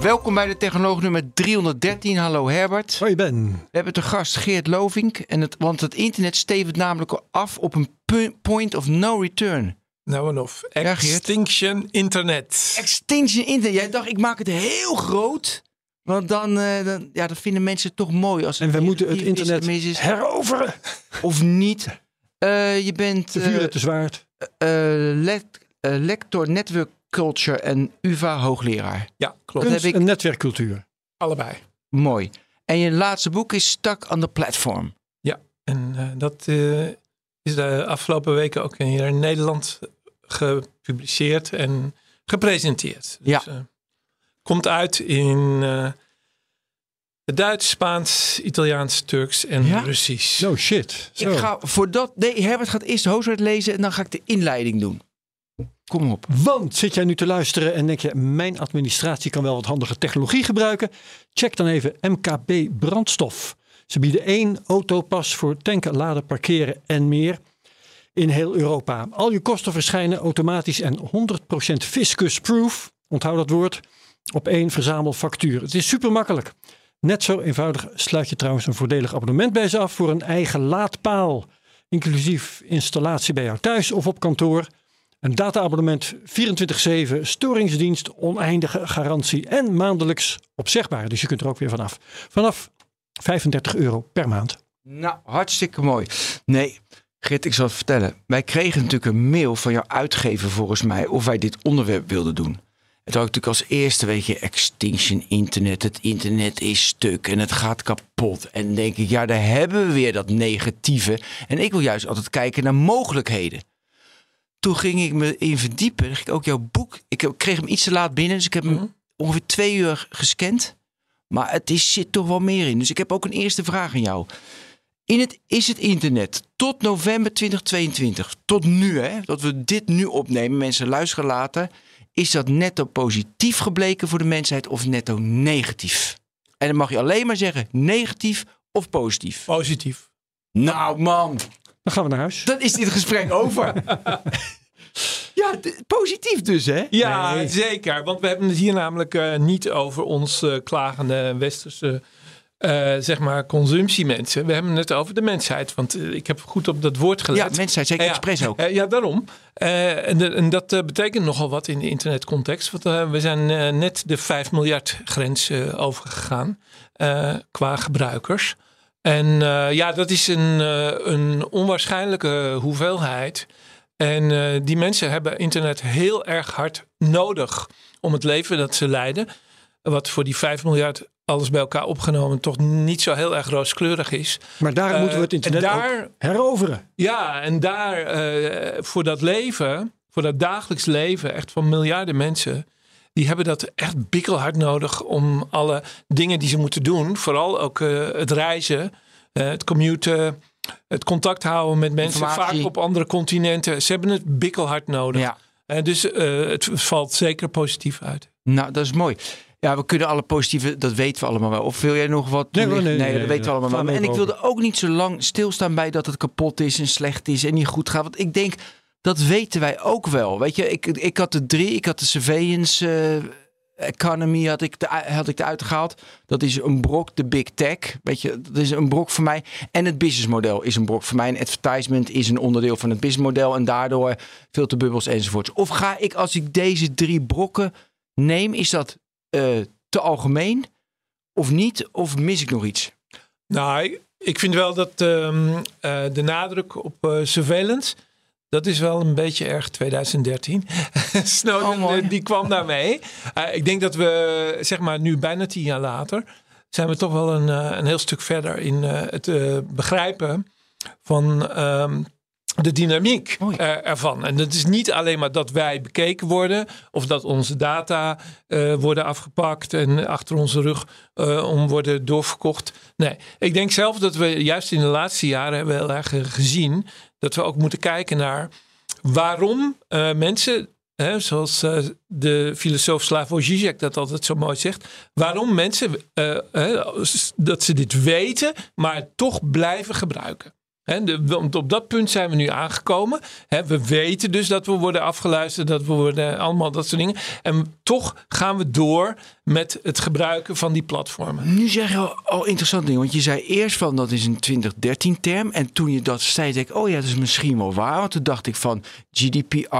Welkom bij de Technoloog nummer 313. Hallo Herbert. Hoi Ben. We hebben te gast Geert Lovink. En het, want het internet stevend namelijk af op een point of no return. Nou en of. Ja. Extinction Internet. Extinction Internet. Jij dacht, ik maak het heel groot. Want dan, eh, dan, ja, dat vinden mensen toch mooi. Als En we moeten het is, internet is, heroveren. Of niet. Eh, je bent vuur te zwaard. eh, lec- eh, lector Network Culture en UvA hoogleraar. Ja, klopt. heb Kunst ik- en netwerkcultuur. Allebei. Mooi. En je laatste boek is Stuck on the Platform. En eh, dat eh, is de afgelopen weken ook hier in Nederland gepubliceerd en gepresenteerd. Dus, Ja. eh, komt uit in eh, het Duits, Spaans, Italiaans, Turks en Ja? Russisch. No shit. Zo. Ik ga voor dat. Nee, Herbert gaat eerst de hoofdstuk lezen en dan ga ik de inleiding doen. Kom op. Want zit jij nu te luisteren en denk je, mijn administratie kan wel wat handige technologie gebruiken? Check dan even MKB Brandstof. Ze bieden één autopas voor tanken, laden, parkeren en meer in heel Europa. Al je kosten verschijnen automatisch en 100% fiscus-proof, onthoud dat woord, op één verzamelfactuur. Het is super makkelijk. Net zo eenvoudig sluit je trouwens een voordelig abonnement bij ze af voor een eigen laadpaal. Inclusief installatie bij jou thuis of op kantoor. Een data-abonnement 24-7, storingsdienst, oneindige garantie en maandelijks opzegbaar. Dus je kunt er ook weer vanaf. Vanaf 35 euro per maand. Nou, hartstikke mooi. Nee, Gert, ik zal het vertellen. Wij kregen natuurlijk een mail van jouw uitgever volgens mij of wij dit onderwerp wilden doen. Het had natuurlijk als eerste, weet je, Extinction Internet. Het internet is stuk en het gaat kapot. En denk ik, ja, daar hebben we weer dat negatieve. En ik wil juist altijd kijken naar mogelijkheden. Toen ging ik me in verdiepen. Dan ging ik ook jouw boek. Ik kreeg hem iets te laat binnen, dus ik heb hem ongeveer twee uur gescand. Maar het is, zit toch wel meer in. Dus ik heb ook een eerste vraag aan jou. In het, is het internet tot november 2022, tot nu, hè, dat we dit nu opnemen, mensen luisteren later, is dat netto positief gebleken voor de mensheid of netto negatief? En dan mag je alleen maar zeggen negatief of positief. Positief. Nou man, Dan gaan we naar huis. dan is dit gesprek over. ja, positief dus hè? Ja, Nee. zeker. Want we hebben het hier namelijk eh, niet over ons eh, klagende westerse eh, zeg maar consumptiemensen. We hebben het over de mensheid. Want ik heb goed op dat woord gelet. Ja, mensheid, zeker expres ook. Ja, daarom. Eh, en, de- en dat betekent nogal wat in de internetcontext. Want we zijn net de 5 miljard grens eh, overgegaan eh, qua gebruikers. En eh, ja, dat is een, eh, een onwaarschijnlijke hoeveelheid. En eh, die mensen hebben internet heel erg hard nodig om het leven dat ze leiden. Wat voor die 5 miljard alles bij elkaar opgenomen toch niet zo heel erg rooskleurig is. Maar daar moeten we het internet daar- heroveren. Ja, en daar voor dat leven, voor dat dagelijks leven, echt van miljarden mensen, die hebben dat echt bikkelhard nodig om alle dingen die ze moeten doen, vooral ook eh, het reizen, eh, het commuten, het contact houden met mensen, Informatie. vaak op andere continenten. Ze hebben het bikkelhard nodig. Ja. Eh, dus het valt zeker positief uit. Nou, dat is mooi. Ja, we kunnen alle positieve, dat weten we allemaal wel. Of wil jij nog wat? Nee, toelichten? nee, nee, dat nee, weten we nee. allemaal wel. En ik wilde ook niet zo lang stilstaan bij dat het kapot is en slecht is en niet goed gaat. Want ik denk, dat weten wij ook wel. Weet je, ik, ik had de drie, ik had de surveillance eh, economy had ik, de, had ik eruit gehaald. Dat is een brok, de big tech. Weet je, dat is een brok voor mij. En het businessmodel is een brok voor mij. Een advertisement is een onderdeel van het businessmodel. En daardoor filterbubbels enzovoorts. Of ga ik, als ik deze drie brokken neem, is dat eh, te algemeen? Of niet? Of mis ik nog iets? Nou, ik, vind wel dat ehm, eh, de nadruk op surveillance. Dat is wel een beetje erg 2013. Snowden Oh, eh, die kwam daarmee. Eh, ik denk dat we, zeg maar, nu bijna tien jaar later. zijn we toch wel een, eh, een heel stuk verder in het begrijpen van ehm, de dynamiek ervan. En het is niet alleen maar dat wij bekeken worden of dat onze data worden afgepakt en achter onze rug om worden doorverkocht. Nee, ik denk zelf dat we juist in de laatste jaren hebben heel erg gezien dat we ook moeten kijken naar waarom eh, mensen. Hè, zoals eh, de filosoof Slavoj Žižek dat altijd zo mooi zegt. Waarom mensen eh, dat ze dit weten, maar toch blijven gebruiken. Want op dat punt zijn we nu aangekomen. We weten dus dat we worden afgeluisterd, dat we worden allemaal dat soort dingen. En toch gaan we door met het gebruiken van die platformen. Nu zeg je al, al interessant ding, want je zei eerst van dat is een 2013 term. En toen je dat zei, dacht ik, oh ja, dat is misschien wel waar. Want toen dacht ik van GDPR,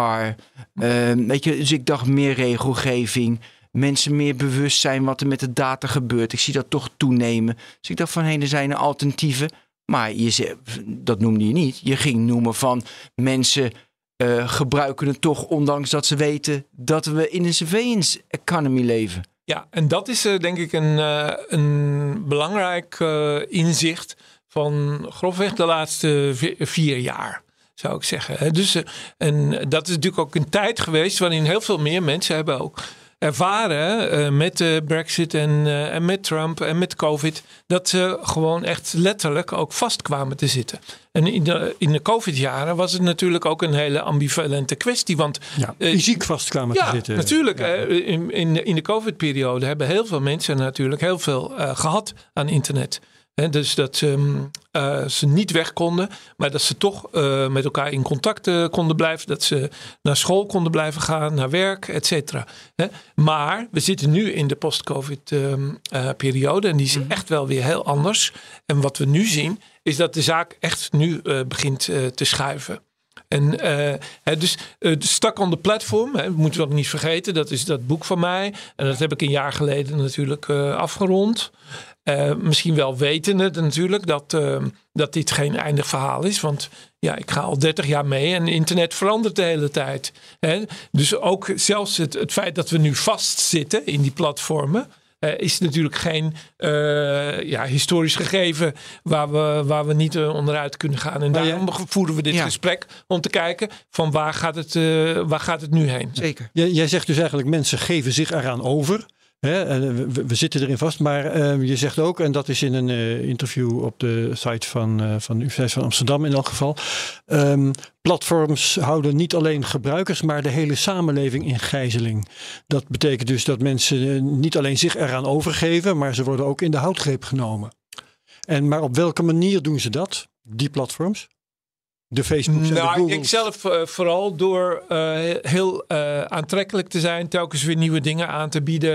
ehm, weet je, dus ik dacht meer regelgeving. Mensen meer bewust zijn wat er met de data gebeurt. Ik zie dat toch toenemen. Dus ik dacht van, hé, er zijn er alternatieven. Maar je dat noemde je niet. Je ging noemen van mensen eh, gebruiken het toch, ondanks dat ze weten dat we in een surveillance economy leven. Ja, en dat is eh, denk ik een, eh, een belangrijk inzicht van grofweg de laatste vi- vier jaar, zou ik zeggen. Dus, en dat is natuurlijk ook een tijd geweest waarin heel veel meer mensen hebben ook ervaren eh, met de Brexit en, eh, en met Trump en met COVID, dat ze gewoon echt letterlijk ook vast kwamen te zitten. En in de, in de COVID-jaren was het natuurlijk ook een hele ambivalente kwestie, want Ja, eh, fysiek vast kwamen te ja, zitten. natuurlijk. eh, In, in, in de COVID-periode hebben heel veel mensen natuurlijk heel veel eh, gehad aan internet. Dus dat ze, mm, eh, ze niet weg konden, maar dat ze toch eh, met elkaar in contact eh, konden blijven. Dat ze naar school konden blijven gaan, naar werk, et cetera. Maar we zitten nu in de post-COVID-periode en die is echt wel weer heel anders. En wat we nu zien, is dat de zaak echt nu begint te schuiven. En hè, dus de Stuck on the Platform, hè, moeten we ook niet vergeten, dat is dat boek van mij. En dat heb ik een jaar geleden natuurlijk afgerond. Eh, misschien wel wetende natuurlijk dat, eh, dat dit geen eindig verhaal is. Want ja, ik ga al 30 jaar mee en internet verandert de hele tijd. Hè? Dus ook zelfs het, het feit dat we nu vastzitten in die platformen. eh, is natuurlijk geen eh, ja, historisch gegeven waar we, waar we niet onderuit kunnen gaan. En Maar daarom voeren we dit Ja. gesprek om te kijken van waar gaat het, eh, waar gaat het nu heen. Zeker. Jij, jij zegt dus eigenlijk mensen geven zich eraan over. Hè? En we, we zitten erin vast. Maar eh, je zegt ook, en dat is in een eh, interview op de site van, eh, van de Universiteit van Amsterdam in elk geval. ehm, platforms houden niet alleen gebruikers, maar de hele samenleving in gijzeling. Dat betekent dus dat mensen eh, niet alleen zich eraan overgeven, maar ze worden ook in de houtgreep genomen. En maar op welke manier doen ze dat, die platforms? De Facebooks en Nou, ik Googles. zelf eh, vooral door eh, heel eh, aantrekkelijk te zijn, telkens weer nieuwe dingen aan te bieden.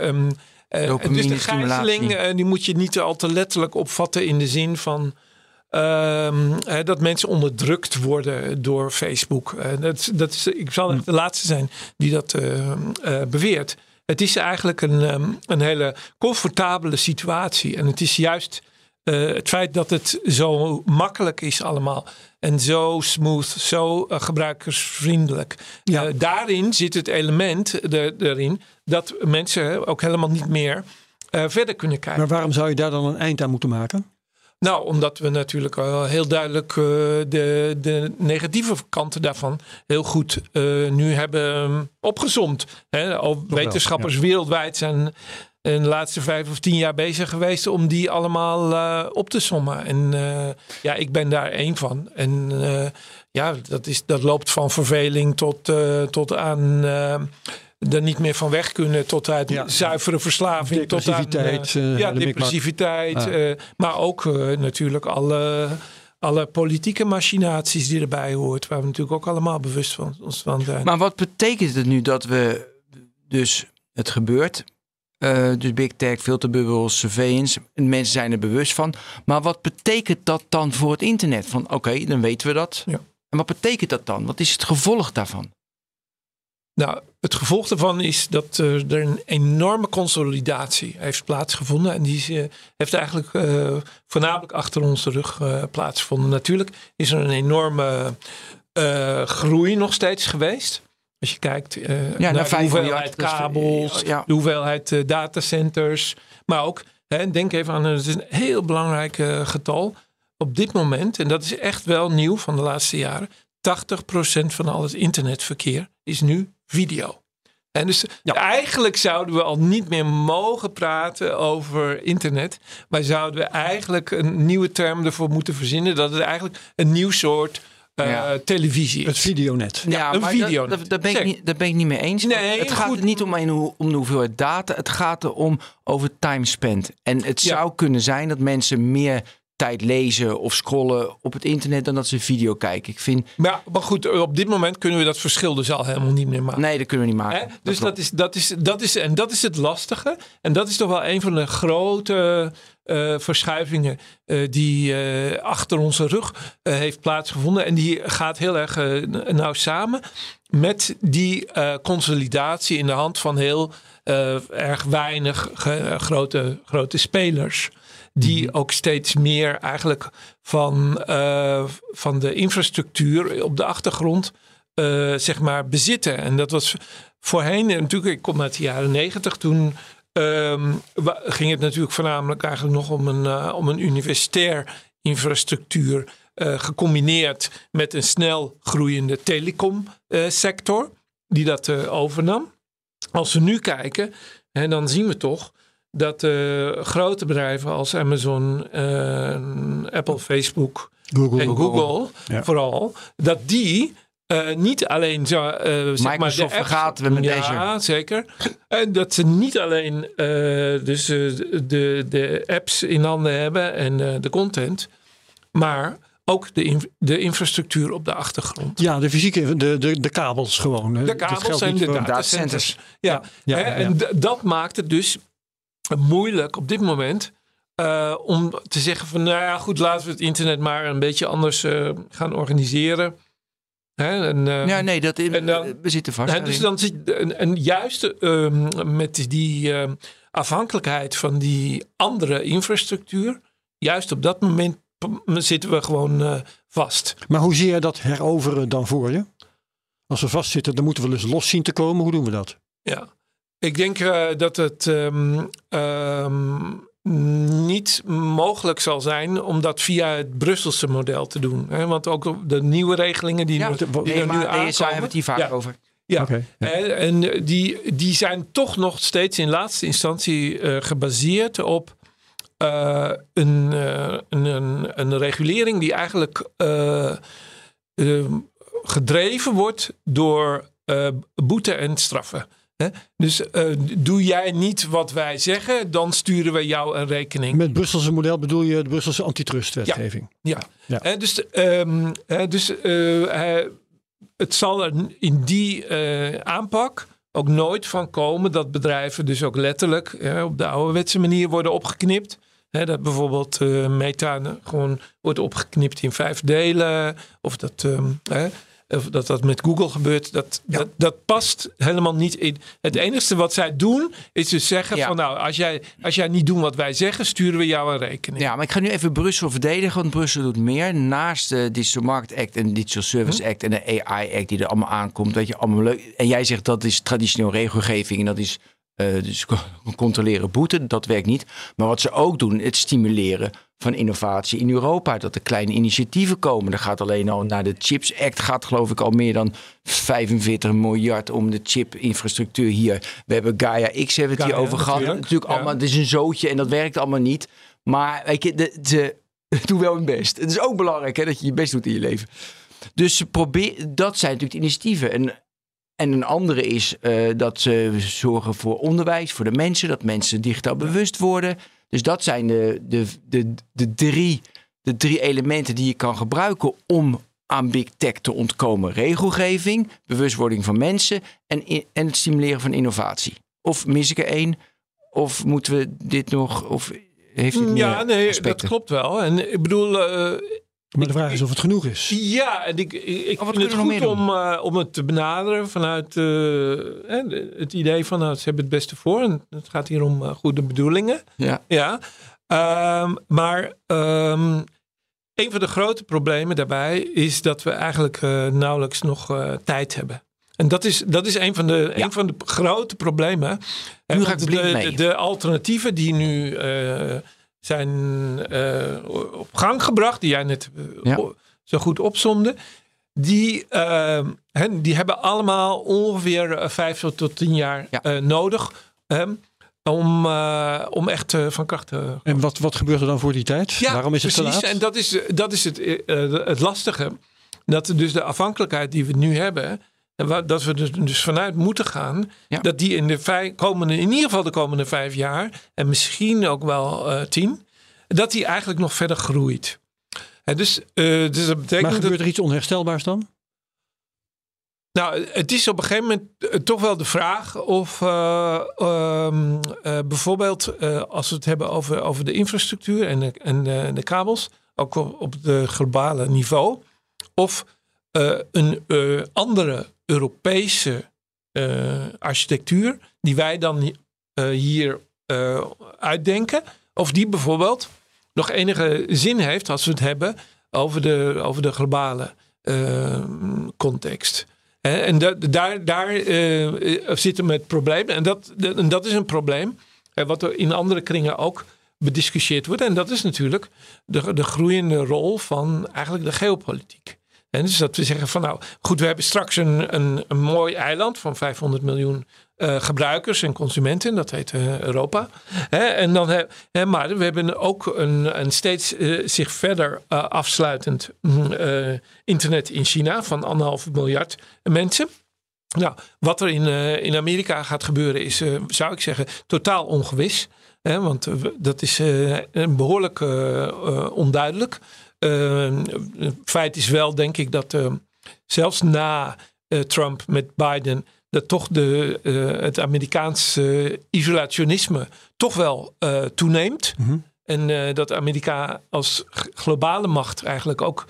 ehm, eh, Dopamine dus de gijzeling, die moet je niet al te letterlijk opvatten in de zin van ehm, eh, dat mensen onderdrukt worden door Facebook. Dat, dat is, ik zal echt de laatste zijn die dat beweert. Het is eigenlijk een, ehm, een hele comfortabele situatie. En het is juist eh, het feit dat het zo makkelijk is allemaal. En zo smooth, zo eh, gebruikersvriendelijk. Ja. Eh, daarin zit het element er, erin dat mensen ook helemaal niet meer verder kunnen kijken. Maar waarom zou je daar dan een eind aan moeten maken? Nou, omdat we natuurlijk wel heel duidelijk de, de negatieve kanten daarvan heel goed nu hebben um, opgezomd. Hè, al wetenschappers wereldwijd zijn in de laatste vijf of tien jaar bezig geweest om die allemaal eh, op te sommen. En eh, ja, ik ben daar één van. En eh, ja, dat, is, dat loopt van verveling tot, eh, tot aan eh, er niet meer van weg kunnen, tot uit Ja. zuivere verslaving. Tot aan, ja, depressiviteit. Ah. eh, maar ook eh, natuurlijk alle, alle politieke machinaties die erbij hoort. Waar we natuurlijk ook allemaal bewust van, ons van zijn. Maar wat betekent het nu dat we dus het gebeurt? Eh, dus big tech, filterbubbels, surveillance. en Mensen zijn er bewust van. Maar wat betekent dat dan voor het internet? Van oké, dan weten we dat. Ja. En wat betekent dat dan? Wat is het gevolg daarvan? Nou, het gevolg daarvan is dat eh, er een enorme consolidatie heeft plaatsgevonden. En die eh, heeft eigenlijk voornamelijk achter onze rug eh, plaatsgevonden. Natuurlijk is er een enorme groei nog steeds geweest. Als je kijkt eh, naar naar de hoeveelheid miljard, dat is- kabels, ja. de hoeveelheid eh, datacenters. Maar ook, hè, denk even aan, het is een heel belangrijk eh, getal. op dit moment, en dat is echt wel nieuw van de laatste jaren, 80% van al het internetverkeer is nu video. En dus eigenlijk zouden we al niet meer mogen praten over internet. Maar zouden we eigenlijk een nieuwe term ervoor moeten verzinnen. Dat het eigenlijk een nieuw soort uh, televisie is. Het videonet. Ja, een maar videonet. dat, dat, dat ben ik niet, dat ben ik niet mee eens. Nee, het gaat goed. niet om, een, om de hoeveelheid data. Het gaat erom over time spent. En het Ja. zou kunnen zijn dat mensen meer tijd lezen of scrollen op het internet dan dat ze video kijken. Ik vind, Maar, maar goed, op dit moment kunnen we dat verschil dus al helemaal niet meer maken. nee, dat kunnen we niet Hè? maken. Dus klopt. dat is, dat, is, dat, is, en dat is het lastige. En dat is toch wel een van de grote eh, verschuivingen eh, die eh, achter onze rug heeft plaatsgevonden. En die gaat heel erg nauw samen met die consolidatie in de hand van heel erg weinig grote, grote spelers. Die ook steeds meer eigenlijk van, van de infrastructuur op de achtergrond zeg maar bezitten. En dat was voorheen, natuurlijk, ik kom uit de jaren negentig, toen ehm, ging het natuurlijk voornamelijk eigenlijk nog om een, eh, om een universitair infrastructuur. eh, gecombineerd met een snel groeiende telecomsector, die dat eh, overnam. Als we nu kijken, hè, dan zien we toch dat eh, grote bedrijven als Amazon, eh, Apple, Facebook, Google. en Google Ja. vooral, dat die eh, niet alleen zo, eh, zeg maar de apps- we met ja, Azure. zeker. En dat ze niet alleen eh, dus, eh, de, de apps in handen hebben en eh, de content, maar ook de, in- de infrastructuur op de achtergrond. Ja, de fysieke, de, de, de kabels gewoon. hè. De kabels niet de datacenters. Ja, Ja, hè, ja, ja. en dat maakt het dus moeilijk op dit moment eh, om te zeggen van nou ja goed laten we het internet maar een beetje anders eh, gaan organiseren. Hè, en, eh, Ja, nee, dat, en dan- we zitten vast. hè, dus dan zit en, en juist ehm, met die ehm, afhankelijkheid van die andere infrastructuur, juist op dat moment zitten we gewoon eh, vast. Maar hoe zie jij dat heroveren dan voor je? Als we vastzitten, dan moeten we dus los zien te komen. Hoe doen we dat? Ja, ik denk eh, dat het ehm, ehm, niet mogelijk zal zijn om dat via het Brusselse model te doen. Hè? Want ook de nieuwe regelingen die, Ja, nu- die Nee, er nu maar aankomen. Hebben we het hier vaak ja, over. Ja, en die, die zijn toch nog steeds in laatste instantie eh, gebaseerd op eh, een, eh, een, een, een regulering die eigenlijk eh, eh, gedreven wordt door eh, boete en straffen. Dus eh, doe jij niet wat wij zeggen, dan sturen we jou een rekening. Met het Brusselse model bedoel je de Brusselse antitrustwetgeving. Ja. Ja. Dus ehm, dus eh, het zal er in die eh, aanpak ook nooit van komen dat bedrijven dus ook letterlijk op de ouderwetse manier worden opgeknipt. Dat bijvoorbeeld meta gewoon wordt opgeknipt in vijf delen. Of dat, ehm, of dat dat met Google gebeurt. Dat, dat, dat past helemaal niet in. Het enige wat zij doen is dus zeggen Ja. van nou, als jij, als jij niet doet wat wij zeggen, sturen we jou een rekening. Ja, maar ik ga nu even Brussel verdedigen, want Brussel doet meer. Naast de Digital Market Act en de Digital Service Act en de AI Act die er allemaal aankomt. Weet je, allemaal leuk. En jij zegt dat is traditioneel regelgeving en dat is eh, dus co- controleren boete. Dat werkt niet. Maar wat ze ook doen, het stimuleren van innovatie in Europa. Dat er kleine initiatieven komen. Er gaat alleen al naar de Chips Act gaat geloof ik al meer dan 45 miljard om de chip-infrastructuur hier. We hebben Gaia X hebben we het hier over gehad. natuurlijk. Natuurlijk Ja. allemaal, het is een zootje en dat werkt allemaal niet. Maar weet je, de, ze doen wel hun best. Het is ook belangrijk hè, dat je je best doet in je leven. Dus probeer, dat zijn natuurlijk de initiatieven. En, en een andere is eh, dat ze zorgen voor onderwijs, voor de mensen. Dat mensen digitaal bewust worden. Dus dat zijn de, de, de, de, drie, de drie elementen die je kan gebruiken om aan big tech te ontkomen. Regelgeving, bewustwording van mensen en, en het stimuleren van innovatie. Of mis ik er één? Of moeten we dit nog... Of heeft dit Ja, meer nee, aspecten? dat klopt wel. En ik bedoel, eh, Maar de vraag is of het genoeg is. ja, en ik, ik, Oh, vind het goed om, eh, om het te benaderen vanuit eh, hè, het idee van nou, ze hebben het beste voor. En het gaat hier om eh, goede bedoelingen. Ja. Ja, Ehm, maar ehm, een van de grote problemen daarbij is dat we eigenlijk nauwelijks nog eh, tijd hebben. En dat is, dat is een, van de, Ja. een van de grote problemen. Nu ga ik de, mee. de alternatieven die nu eh, zijn eh, op gang gebracht, die jij net eh, Ja. zo goed opzomde, die, eh, hè, die hebben allemaal ongeveer eh, vijf tot tien jaar Ja. eh, nodig hè, om, eh, om echt van kracht te En wat, wat gebeurt er dan voor die tijd? Waarom is het te precies. laat? En dat is, dat is het, het lastige. Dat dus de afhankelijkheid die we nu hebben, en waar, dat we er dus vanuit moeten gaan, Ja. dat die in de komende, in ieder geval de komende vijf jaar, en misschien ook wel eh, tien, dat die eigenlijk nog verder groeit. En dus, eh, dus dat betekent maar dat gebeurt er iets onherstelbaars dan? nou, het is op een gegeven moment eh, toch wel de vraag of eh, ehm, eh, bijvoorbeeld als we het hebben over, over de infrastructuur en de, en de, de kabels, ook op, op de globale niveau, of eh, een eh, andere Europese eh, architectuur die wij dan hier uitdenken, of die bijvoorbeeld nog enige zin heeft als we het hebben over de, over de globale context. En da- daar, daar eh, eh, zit hem het probleem. En dat, en dat is een probleem wat er in andere kringen ook bediscussieerd wordt. En dat is natuurlijk de, de groeiende rol van eigenlijk de geopolitiek. En dus dat we zeggen van nou goed, we hebben straks een, een, een mooi eiland van 500 miljoen eh, gebruikers en consumenten. Dat heet eh, Europa. En dan, maar we hebben ook een, een steeds eh, zich verder afsluitend mm, internet in China van anderhalf miljard mensen. Nou, wat er in, in Amerika gaat gebeuren is, zou ik zeggen, totaal ongewis. Want dat is eh, behoorlijk eh, eh, onduidelijk. Eh, het feit is wel, denk ik, dat eh, zelfs na eh, Trump met Biden, dat toch de, eh, het Amerikaanse isolationisme toch wel eh, toeneemt. En eh, dat Amerika als globale macht eigenlijk ook,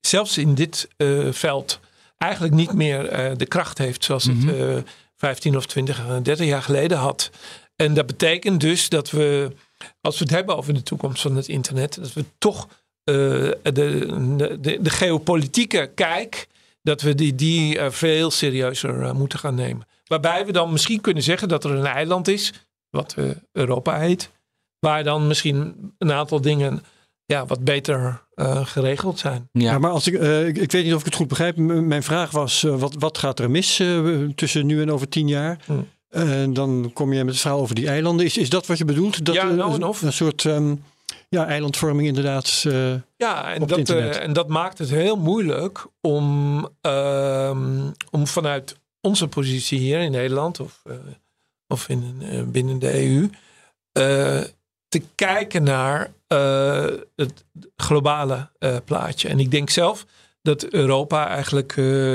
zelfs in dit eh, veld, eigenlijk niet meer eh, de kracht heeft zoals het eh 15 of 20, eh, 30 jaar geleden had. En dat betekent dus dat we, als we het hebben over de toekomst van het internet, dat we toch eh, de, de, de geopolitieke kijk, dat we die, die eh, veel serieuzer eh, moeten gaan nemen. Waarbij we dan misschien kunnen zeggen dat er een eiland is, wat eh, Europa heet, waar dan misschien een aantal dingen ja, wat beter eh, geregeld zijn. Ja. Ja, maar als ik, eh, ik, ik weet niet of ik het goed begrijp. M- mijn vraag was, eh, wat, wat gaat er mis eh, tussen nu en over tien jaar? Hmm. En dan kom je met het verhaal over die eilanden. Is, is dat wat je bedoelt? Dat, Ja, eh, nou en een, of. een soort ehm, ja, eilandvorming inderdaad. eh, Ja, en dat, internet. eh, en dat maakt het heel moeilijk om, ehm, om vanuit onze positie hier in Nederland of, eh, of in, binnen de EU te kijken naar het globale plaatje. En ik denk zelf dat Europa eigenlijk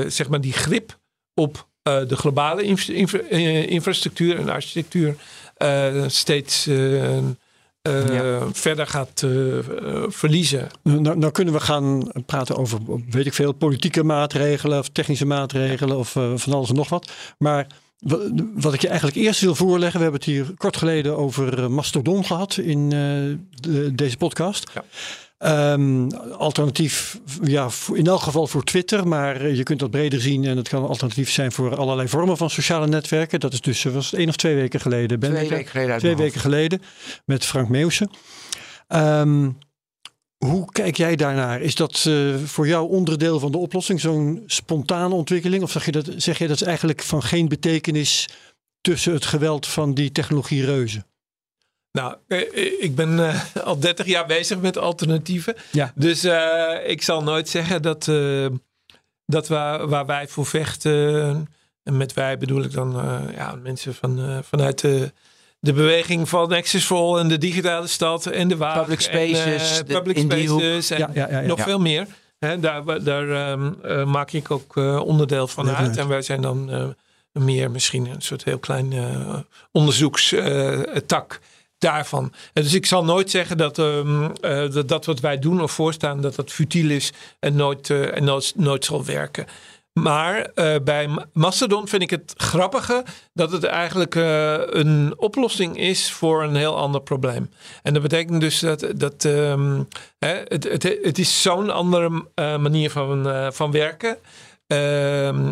zeg maar die grip op de globale infra- infra- infrastructuur en architectuur steeds eh, Ja. verder gaat eh, eh, verliezen. nou, nou kunnen we gaan praten over, weet ik veel, politieke maatregelen of technische maatregelen of van alles en nog wat. Maar wa- wat ik je eigenlijk eerst wil voorleggen, we hebben het hier kort geleden over Mastodon gehad in eh, de- deze podcast. Ja. Ehm, alternatief, ja, in elk geval voor Twitter, maar eh, je kunt dat breder zien en het kan alternatief zijn voor allerlei vormen van sociale netwerken. Dat is dus, was het één of twee weken geleden. Ben Twee weken geleden Twee weken geleden met Frank Meeuwse. Ehm, hoe kijk jij daarnaar? Is dat eh, voor jou onderdeel van de oplossing, zo'n spontane ontwikkeling? Of zeg je, dat, zeg je dat is eigenlijk van geen betekenis tussen het geweld van die technologie reuzen? Nou, eh, eh, ik ben eh, al 30 jaar bezig met alternatieven. Ja. Dus ik zal nooit zeggen dat, dat waar, waar wij voor vechten, en met wij bedoel ik dan ja, mensen van, vanuit de, de beweging van Access for All en de digitale stad en de Waag. Public spaces, public spaces en Ja, ja, nog veel meer. Hè, daar daar ehm, eh, maak ik ook onderdeel van uit. uit. En wij zijn dan meer misschien een soort heel klein onderzoekstak daarvan. Dus ik zal nooit zeggen dat, ehm, eh, dat dat wat wij doen of voorstaan, dat dat futiel is en nooit, eh, en nooit, zal werken. Maar eh, bij Ma- Mastodon vind ik het grappige dat het eigenlijk een oplossing is voor een heel ander probleem. En dat betekent dus dat, dat ehm, hè, het, het, het is zo'n andere manier van, van werken. Ehm,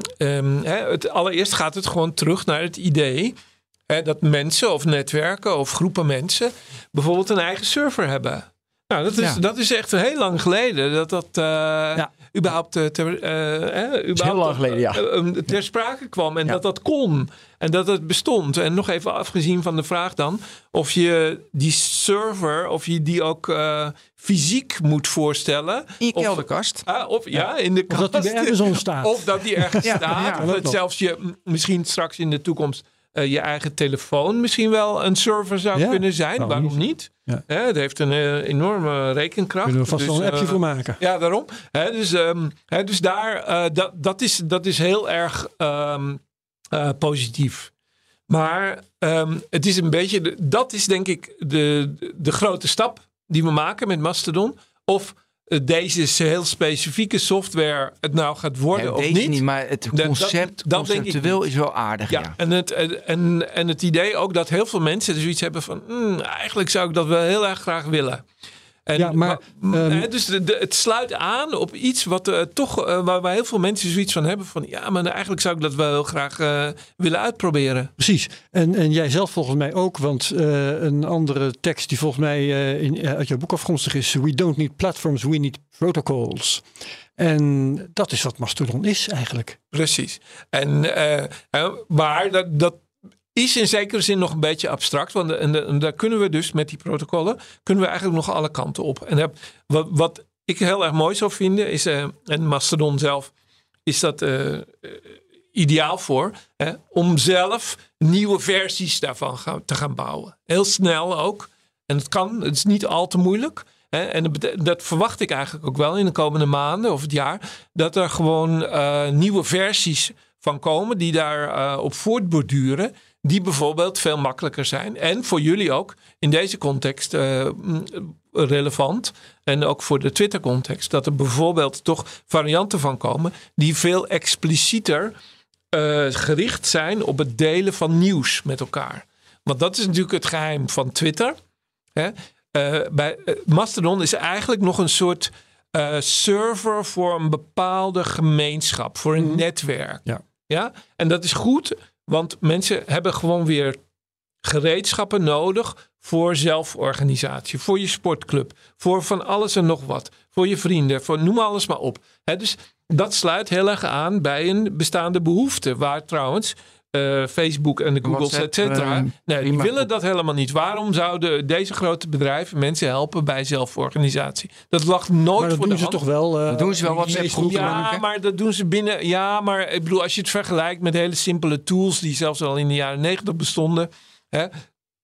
hè, allereerst gaat het gewoon terug naar het idee Hè, dat mensen of netwerken of groepen mensen bijvoorbeeld een eigen server hebben. Nou, dat is, Ja. dat is echt heel lang geleden dat dat eh, überhaupt, eh, ter, eh, eh, überhaupt heel lang geleden, ja. ter sprake kwam. En dat dat kon. En dat het bestond. En nog even afgezien van de vraag dan. Of je die server, of je die ook fysiek moet voorstellen. In je Of- kelderkast. Of ja, in de Of dat die kast. Amazon staat. Of dat die ergens staat. dat zelfs je misschien straks in de toekomst eh, je eigen telefoon misschien wel een server zou Ja, kunnen zijn. waarom Waarom niet? Ja. Het heeft een eh, enorme rekenkracht. Kunnen we vast Dus, wel een appje eh, voor maken. ja, daarom. Dus, ehm, dus daar, dat, dat, is, dat is heel erg ehm, eh, positief. Maar ehm, het is een beetje, de- dat is denk ik de, de grote stap die we maken met Mastodon. Of eh, deze heel specifieke software het nou gaat worden Ja, of niet. niet, maar het concept, dat conceptueel is wel aardig. Ja, Ja. En, het, en, en het idee ook dat heel veel mensen er zoiets hebben van... "Hmm, eigenlijk zou ik dat wel heel erg graag willen. En, Ja, maar, ehm, dus de, de- het sluit aan op iets wat eh, toch, eh, waar, waar heel veel mensen zoiets van hebben van... ja, maar eigenlijk zou ik dat wel heel graag eh, willen uitproberen. Precies. En, en jij zelf volgens mij ook, want een andere tekst die volgens mij in, uit jouw boek afkomstig is: We don't need platforms, we need protocols. En dat is wat Mastodon is eigenlijk. Precies. En, maar dat, dat is in zekere zin nog een beetje abstract. Want en, en daar kunnen we dus met die protocollen... kunnen we eigenlijk nog alle kanten op. En heb- wat, ik heel erg mooi zou vinden... is, eh, en Mastodon zelf is dat eh, eh, ideaal voor... Hè, om zelf nieuwe versies daarvan gaan, te gaan bouwen. Heel snel ook. En het kan, het is niet al te moeilijk... Hè, en dat, dat verwacht ik eigenlijk ook wel in de komende maanden of het jaar. Dat er gewoon nieuwe versies van komen die daar eh, op voortborduren. Die bijvoorbeeld veel makkelijker zijn. En voor jullie ook in deze context eh, mm, relevant. En ook voor de Twitter context. Dat er bijvoorbeeld toch varianten van komen. Die veel explicieter eh, gericht zijn op het delen van nieuws met elkaar. Want dat is natuurlijk het geheim van Twitter. Hè? Eh, bij, Mastodon is eigenlijk nog een soort server voor een bepaalde gemeenschap, voor een netwerk. Ja. Ja? En dat is goed, want mensen hebben gewoon weer gereedschappen nodig voor zelforganisatie, voor je sportclub, voor van alles en nog wat, voor je vrienden, voor noem alles maar op. Dus dat sluit heel erg aan bij een bestaande behoefte, waar trouwens eh, Facebook en de Googles, et cetera, eh, nee, die willen dat helemaal niet. Waarom zouden deze grote bedrijven mensen helpen bij zelforganisatie? Dat lag nooit Maar dat voor doen de ze hand. toch wel. eh, Dat doen ze wel, die WhatsApp Facebook groepen, en- denk Ja, maar dat doen ze binnen. Ja, maar ik bedoel, als je het vergelijkt met hele simpele tools die zelfs al in de jaren negentig bestonden, hè,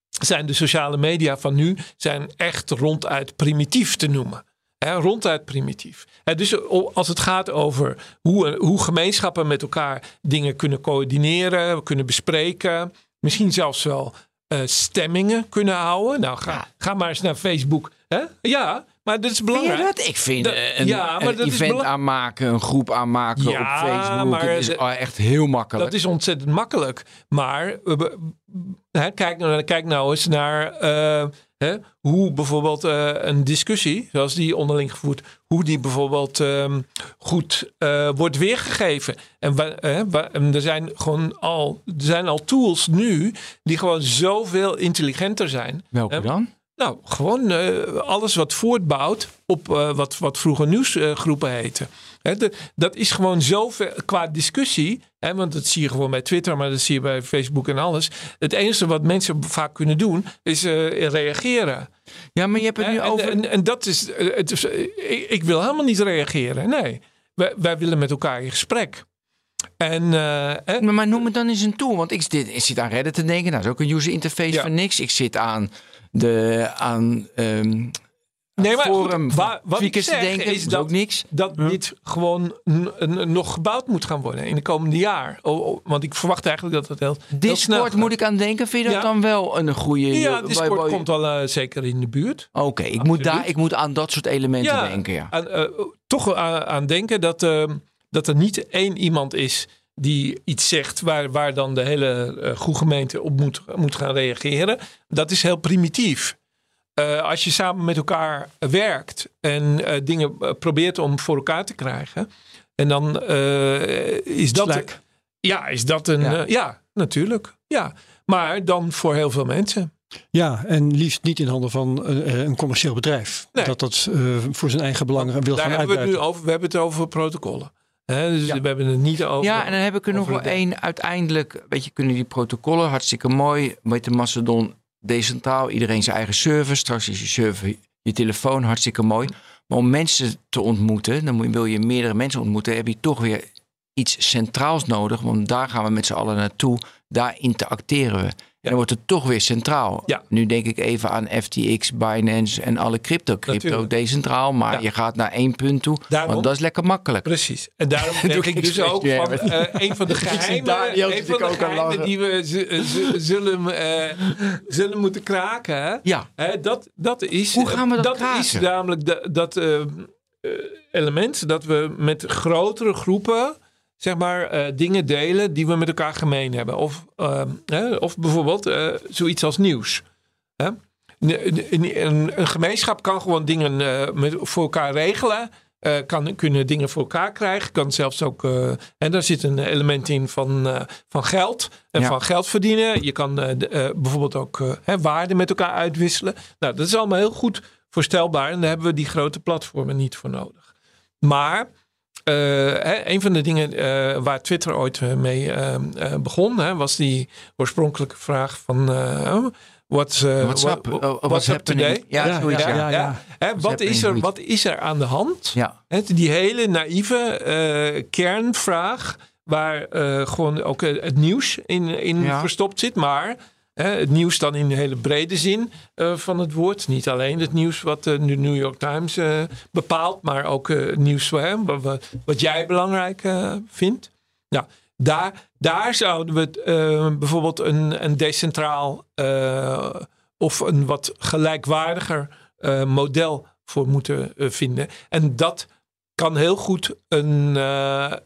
zijn de sociale media van nu zijn echt ronduit primitief te noemen. Ronduit primitief. Hè, dus als het gaat over hoe, hoe gemeenschappen met elkaar dingen kunnen coördineren, kunnen bespreken, misschien zelfs wel eh, stemmingen kunnen houden. Nou, ga, Ja. ga maar eens naar Facebook. Hè? Ja, maar dat is Vind belangrijk. dat? Ik vind Dat- eh, een, ja, een event aanmaken, een groep aanmaken Ja, op Facebook. maar het is de- echt heel makkelijk. Dat is ontzettend makkelijk. Maar kijk, nou- kijk nou eens naar eh, hè, hoe bijvoorbeeld eh, een discussie, zoals die onderling gevoerd, hoe die bijvoorbeeld ehm, goed eh, wordt weergegeven. En, wa- en er zijn gewoon al, er zijn al tools nu die gewoon zoveel intelligenter zijn. Welke dan? Nou, gewoon eh, alles wat voortbouwt op eh, wat, wat vroeger nieuwsgroepen heten. De- dat is gewoon zoveel qua discussie. Want dat zie je gewoon bij Twitter, maar dat zie je bij Facebook en alles. Het enige wat mensen vaak kunnen doen, is eh, reageren. Ja, maar je hebt het nu en, over... en, en dat is. eh, Het is eh, ik, ik wil helemaal niet reageren. Nee. Wij, wij willen met elkaar in gesprek. En, eh, Maar, maar noem het dan eens een tool. Want ik, zit- ik zit aan Reddit te denken. Nou, dat is ook een user interface Ja. van niks. Ik zit aan de aan, ehm nee, maar goed, waar- wat ik zeg denken. is dat ook niks. dat dit gewoon nog gebouwd moet gaan worden in de komende jaar. Oh, oh, want ik verwacht eigenlijk dat het heel, Discord moet ik aan denken. Vind je dat Ja. dan wel een goede... Ja, waar- Discord je- komt al eh, zeker in de buurt. Oké, ik, moet daar- ik moet aan dat soort elementen denken, ja. aan, eh, toch aan, aan denken dat, eh, dat er niet één iemand is die iets zegt waar, waar dan de hele uh, goede gemeente op moet, moet gaan reageren. Dat is heel primitief. Uh, als je samen met elkaar werkt en uh, dingen probeert om voor elkaar te krijgen. En dan is dat. Slack. Ja, is dat een. Ja. Ja, ja natuurlijk. Ja. Maar dan voor heel veel mensen. Ja, en liefst niet in handen van eh, een commercieel bedrijf. Nee. Dat dat eh, voor zijn eigen belangen wil Daar gaan hebben we het nu over. We hebben het over protocollen. Hè, dus Ja. we hebben het niet over. Ja, en dan heb ik er nog wel één. Uiteindelijk, weet je, kunnen die protocollen hartstikke mooi. Met de Macedon decentraal, iedereen zijn eigen server. Straks is je server je telefoon, hartstikke mooi. Maar om mensen te ontmoeten, dan wil je meerdere mensen ontmoeten, heb je toch weer iets centraals nodig. Want daar gaan we met z'n allen naartoe. Daar interacteren we. En dan wordt het toch weer centraal. Ja. Nu denk ik even aan FTX, Binance en alle crypto. Crypto Natuurlijk. decentraal, maar je gaat naar één punt toe. Daarom- want dat is lekker makkelijk. Precies. En daarom denk ik ik dus ook van eh, een van de geheimen, een van de geheimen die we z- zullen, eh, zullen moeten kraken. hè? Ja. Hè, dat, dat is, Hoe gaan we dat dat kraken? is namelijk dat, dat eh, eh, element dat we met grotere groepen zeg maar eh, dingen delen die we met elkaar gemeen hebben. Of, eh, hè, of bijvoorbeeld eh, zoiets als nieuws. Hè? Een, een, een- een gemeenschap kan gewoon dingen eh, met, voor elkaar regelen. kan, kunnen dingen voor elkaar krijgen. Kan zelfs ook. en daar zit een element in van, van geld. En Ja. van geld verdienen. Je kan de- bijvoorbeeld ook hè, waarden met elkaar uitwisselen. Nou, dat is allemaal heel goed voorstelbaar. En daar hebben we die grote platformen niet voor nodig. Maar. Eh, hè, een van de dingen eh, waar Twitter ooit eh, mee begon, hè, was die oorspronkelijke vraag van uh, what's, WhatsApp, what- oh, what's what's up happening? today? Ja, Ja, zoiets, ja, ja. wat, is er, wat is er aan de hand? Die hele naïeve kernvraag, waar gewoon ook het nieuws in, in verstopt zit. Maar het nieuws dan in de hele brede zin eh, van het woord. Niet alleen het nieuws wat eh, de New York Times eh, bepaalt, maar ook het nieuws wat, wat jij belangrijk vindt. Nou, daar, daar zouden we bijvoorbeeld een, een decentraal of een wat gelijkwaardiger model voor moeten vinden. En dat kan heel goed een,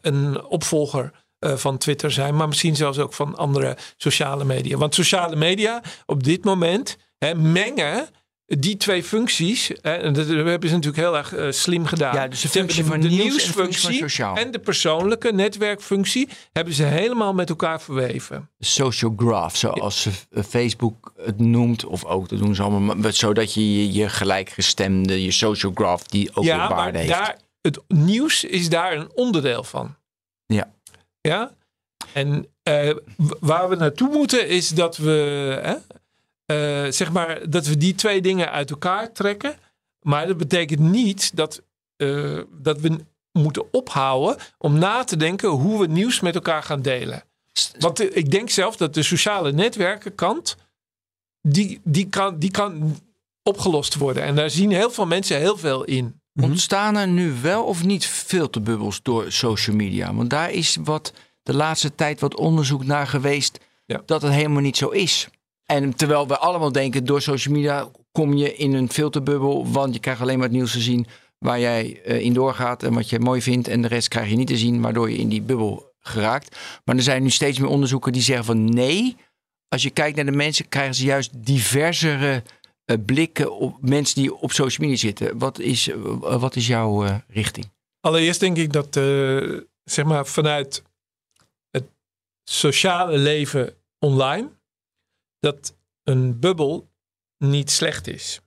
een opvolger eh, van Twitter zijn, maar misschien zelfs ook van andere sociale media. Want sociale media op dit moment hè, mengen die twee functies. En dat hebben ze natuurlijk heel erg eh, slim gedaan. Ja, dus de functie van de de nieuwsfunctie en de persoonlijke netwerkfunctie hebben ze helemaal met elkaar verweven. social graph, zoals eh, Facebook het noemt. Of ook, dat doen ze allemaal. maar Zodat je je, gelijkgestemde, je social graph, die ook weer ja, maar waarde heeft. daar, het nieuws is daar een onderdeel van. Ja. Ja. En eh, waar we naartoe moeten is dat we, hè, eh, zeg maar, dat we die twee dingen uit elkaar trekken. Maar dat betekent niet dat, eh, dat we moeten ophouden om na te denken hoe we nieuws met elkaar gaan delen. Want ik denk zelf dat de sociale netwerkenkant, die, die, kan, die kan opgelost worden. En daar zien heel veel mensen heel veel in. Ontstaan er nu wel of niet filterbubbels door social media? Want daar is wat de laatste tijd wat onderzoek naar geweest Ja. dat het helemaal niet zo is. En terwijl we allemaal denken, door social media kom je in een filterbubbel, want je krijgt alleen maar het nieuws te zien waar jij eh, in doorgaat en wat je mooi vindt. En de rest krijg je niet te zien, waardoor je in die bubbel geraakt. Maar er zijn nu steeds meer onderzoeken die zeggen van nee, als je kijkt naar de mensen, krijgen ze juist diversere blikken op mensen die op social media zitten. Wat is, eh, wat is jouw eh, richting? Allereerst denk ik dat, eh, zeg maar, vanuit het sociale leven online, dat een bubbel niet slecht is.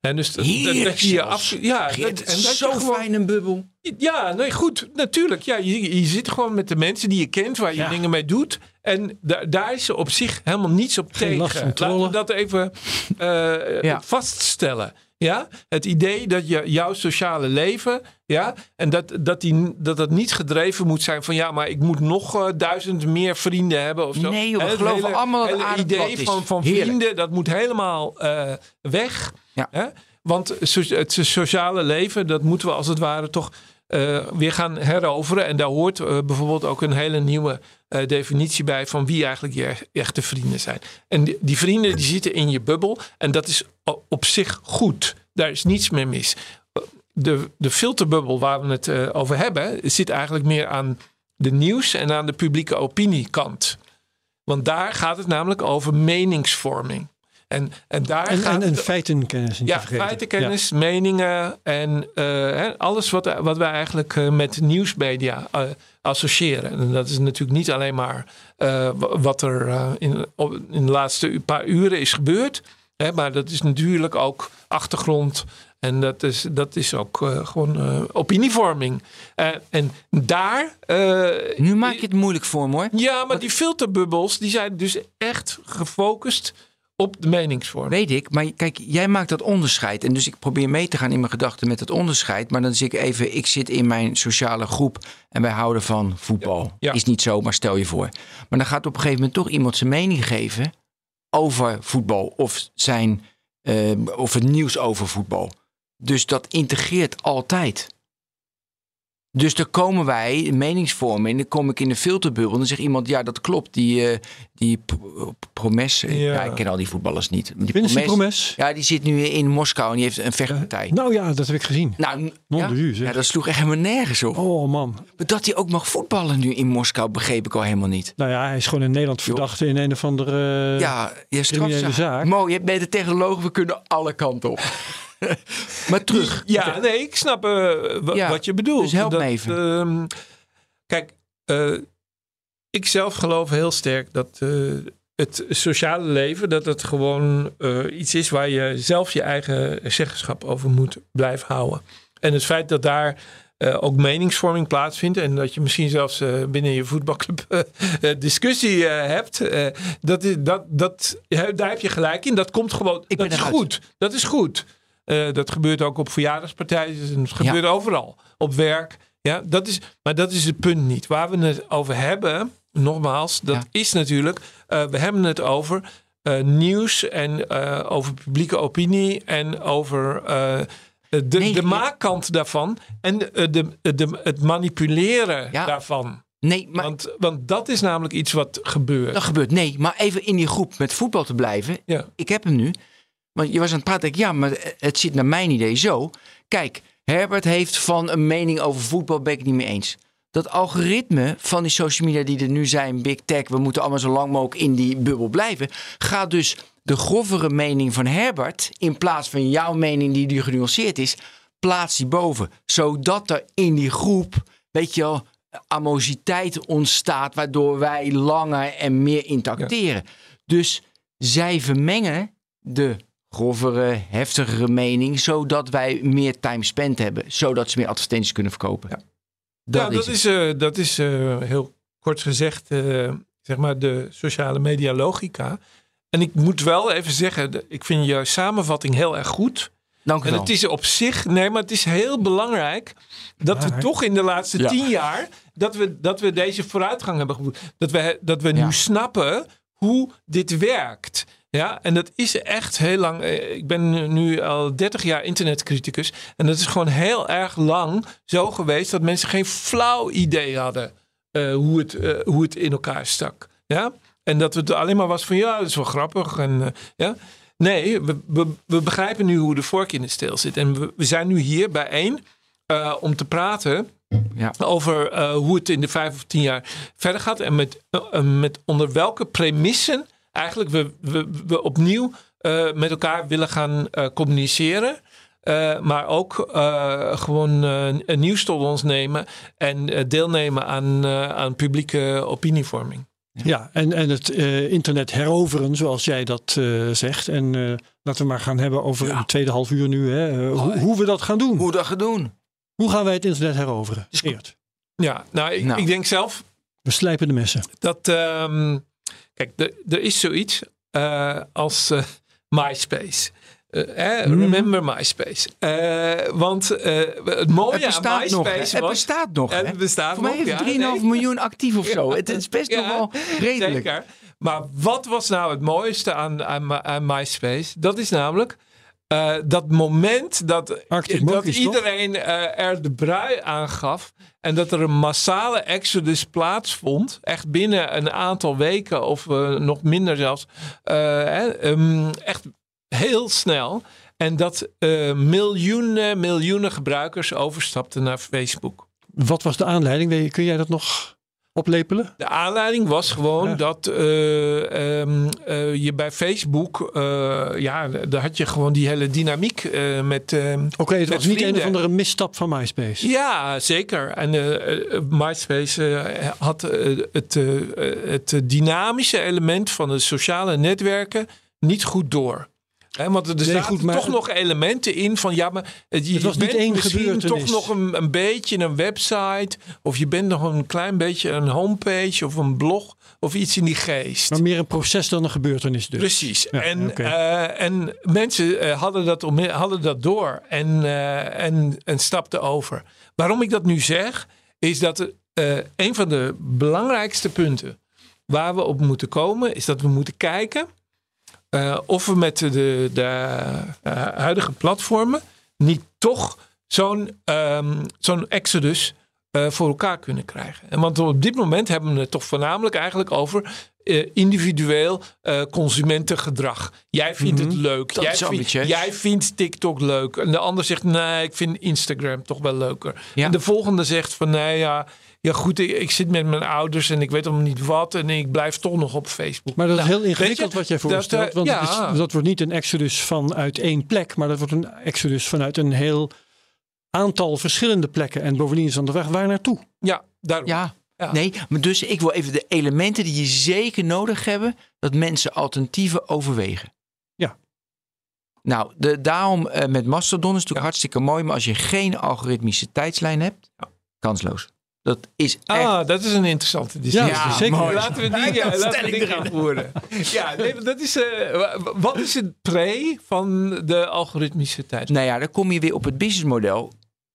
En dus dat, dat, je je af, ja, dat, het en zo gewoon- fijn een bubbel. Ja, nee, goed, natuurlijk. Ja, je, je zit gewoon met de mensen die je kent, waar je Ja. dingen mee doet. En da- daar is op zich helemaal niets op Geen tegen. Laten we dat even eh, Ja. vaststellen. Ja, het idee dat je jouw sociale leven, ja, en dat dat, die, dat dat niet gedreven moet zijn van ja, maar ik moet nog eh, duizend meer vrienden hebben of zo. Nee, joh, we het geloven allemaal dat plat idee van, van Heerlijk. vrienden, dat moet helemaal eh, weg. Ja. Want het sociale leven, dat moeten we als het ware toch eh, weer gaan heroveren. En daar hoort eh, bijvoorbeeld ook een hele nieuwe eh, definitie bij van wie eigenlijk je echte vrienden zijn. En die, vrienden die zitten in je bubbel en dat is op zich goed. Daar is niets meer mis. De, de filterbubbel waar we het over hebben, zit eigenlijk meer aan de nieuws en aan de publieke opiniekant. Want daar gaat het namelijk over meningsvorming. En, en daar En, gaat en, en feitenkennis niet ja, vergeten. feitenkennis, meningen en eh, hè, alles wat, wat wij eigenlijk eh, met nieuwsmedia eh, associëren. En dat is natuurlijk niet alleen maar eh, wa- wat er eh, in, op- in de laatste paar uren is gebeurd. Hè, maar dat is natuurlijk ook achtergrond. En dat is, dat is ook gewoon eh, opinievorming. Eh, en daar. eh, Nu maak je het moeilijk voor me hoor. ja, maar die filterbubbels die zijn dus echt gefocust op de meningsvorming. Weet ik, maar kijk, jij maakt dat onderscheid. En dus ik probeer mee te gaan in mijn gedachten met het onderscheid. Maar dan zie ik even, ik zit in mijn sociale groep en wij houden van voetbal. Ja. Is niet zo, maar stel je voor. Maar dan gaat op een gegeven moment toch iemand zijn mening geven over voetbal. Of, zijn, eh, of het nieuws over voetbal. Dus dat integreert altijd. Dus dan komen wij, meningsvorming, dan kom ik in de filterbubbel. En dan zegt iemand, ja dat klopt, die, eh, die Promes. Ja. Ja. ik ken al die voetballers niet. Die Promes- Promes. ja, die zit nu in Moskou en die heeft een vechtpartij. Nou ja, dat heb ik gezien. Nou, ja, u, ja, dat sloeg echt helemaal nergens op. Oh man. Maar dat hij ook mag voetballen nu in Moskou, begreep ik al helemaal niet. Nou ja, hij is gewoon in Nederland verdachte in een of andere... ja, je criminele zaak. Mo, je bent de technoloog, we kunnen alle kanten op. maar terug. Ja, nee, ik snap eh, Ja, wat je bedoelt. dus help me even. ehm, kijk, eh, ik zelf geloof heel sterk dat eh, het sociale leven, dat het gewoon iets is waar je zelf je eigen zeggenschap over moet blijven houden. En het feit dat daar ook meningsvorming plaatsvindt en dat je misschien zelfs binnen je voetbalclub discussie hebt, dat is, dat, dat, daar heb je gelijk in. Dat komt gewoon, Ik dat is goed. Dat is goed. Eh, dat gebeurt ook op verjaardagspartijen. en Het gebeurt overal. Op werk. Ja, dat is, maar dat is het punt niet. Waar we het over hebben, nogmaals, dat Ja. is natuurlijk. eh, we hebben het over eh, nieuws en over publieke opinie en over de, Nee, de maakkant daarvan en de, de, het manipuleren Ja. daarvan. Nee, maar Want, want dat is namelijk iets wat gebeurt. dat gebeurt. Nee, maar even in die groep met voetbal te blijven. Ja. Ik heb hem nu. Want je was aan het praten. Ik, ja, maar het zit naar mijn idee zo. Kijk, Herbert heeft van een mening over voetbal, ben ik het niet mee eens. Dat algoritme van die social media die er nu zijn, big tech, we moeten allemaal zo lang mogelijk in die bubbel blijven, gaat dus de grovere mening van Herbert, in plaats van jouw mening die, die genuanceerd is, plaats die boven. Zodat er in die groep, weet je wel, amositeit ontstaat, waardoor wij langer en meer interacteren. Dus zij vermengen de grovere, heftigere mening, zodat wij meer time spent hebben, zodat ze meer advertenties kunnen verkopen. Ja. Dat ja, is dat is, eh, dat is eh, heel kort gezegd, eh, zeg maar, de sociale media logica. En ik moet wel even zeggen, ik vind je samenvatting heel erg goed. Dank u En wel. het is op zich, nee, maar het is heel belangrijk dat we toch in de laatste Ja. tien jaar, dat we, dat we deze vooruitgang hebben geboekt. Dat we, dat we Ja. nu snappen hoe dit werkt. Ja, en dat is echt heel lang. eh, Ik ben nu al 30 jaar internetcriticus. En dat is gewoon heel erg lang zo geweest dat mensen geen flauw idee hadden eh, hoe, het, eh, hoe het in elkaar stak. Ja? En dat het alleen maar was van ja, dat is wel grappig. En, ja? Nee, we, we, we begrijpen nu hoe de vork in de steel zit. En we, we zijn nu hier bijeen om te praten Ja. over hoe het in de vijf of tien jaar verder gaat. En met, met onder welke premissen eigenlijk we, we, we opnieuw eh, met elkaar willen gaan eh, communiceren. Eh, maar ook eh, gewoon een nieuws tot ons nemen en deelnemen aan, eh, aan publieke opinievorming. Ja, en, en het eh, internet heroveren, zoals jij dat eh, zegt. En eh, laten we maar gaan hebben over Ja. het tweede half uur nu. Hè, hoe, hoe we dat gaan doen. Hoe dat gaan doen? Hoe gaan wij het internet heroveren? Dus- Eert, Ja, nou, ik, Nou. ik denk zelf we slijpen de messen. dat. ehm, kijk, er- is zoiets eh, als eh, MySpace. Eh, eh, Mhm. Remember MySpace. Eh, want het mooie Het aan bestaat MySpace nog. was... Het bestaat nog. Hè? het bestaat Voor mij nog, heeft ja, het 3,5 nee. miljoen actief of zo. Ja. Het is best Ja, nog wel redelijk. Zeker. Maar wat was nou het mooiste aan, aan, aan MySpace? Dat is namelijk eh, dat moment dat, Arctic dat Monkeys, iedereen eh, er de brui aan gaf. En dat er een massale exodus plaatsvond. Echt binnen een aantal weken of eh, nog minder zelfs. Hè, ehm, echt heel snel. En dat miljoenen, miljoenen gebruikers overstapten naar Facebook. Wat was de aanleiding? Kun jij dat nog oplepelen? De aanleiding was gewoon Ja. dat eh, ehm, eh, je bij Facebook, eh, ja, daar had je gewoon die hele dynamiek met. Oké, het was niet een of andere misstap van MySpace. Ja, zeker. En MySpace had het, het dynamische element van de sociale netwerken niet goed door. Want er Nee, zaten goed, maar- toch nog elementen in van ja, maar eh, je Het was niet bent één misschien toch nog een, een beetje een website of je bent nog een klein beetje een homepage of een blog of iets in die geest. Maar meer een proces dan een gebeurtenis dus. Precies. Ja, en, eh, en mensen eh, hadden, dat om, hadden dat door en, en, en stapten over. Waarom ik dat nu zeg, is dat een van de belangrijkste punten waar we op moeten komen, is dat we moeten kijken eh, of we met de, de eh, huidige platformen niet toch zo'n ehm, zo'n exodus eh, voor elkaar kunnen krijgen. En want op dit moment hebben we het toch voornamelijk eigenlijk over individueel consumentengedrag. Jij vindt het leuk. Dat jij, ambitieus. jij vindt TikTok leuk. En de ander zegt nee, ik vind Instagram toch wel leuker. Ja. En de volgende zegt van nee ja. Ja goed, ik, ik zit met mijn ouders en ik weet allemaal niet wat en ik blijf toch nog op Facebook. Maar dat Nou, is heel weet ingewikkeld je, wat jij dat, voorstelt. eh, want ja. het is- dat wordt niet een exodus vanuit één plek. Maar dat wordt een exodus vanuit een heel aantal verschillende plekken. En bovendien is dan de vraag waar naartoe? Ja, daarom. Ja. Ja. Nee, maar dus ik wil even de elementen die je zeker nodig hebben, dat mensen alternatieven overwegen. Ja. Nou, de, daarom eh, met Mastodon is het natuurlijk hartstikke mooi, maar als je geen algoritmische tijdslijn hebt, kansloos. Dat is echt. Ah, dat is een interessante discussie. Ja, zeker. mooi. Laten we die, ja, laten we die gaan voeren. Ja, nee, dat is, eh, wa- wat is het pre van de algoritmische tijd? Nou ja, dan kom je weer op het businessmodel.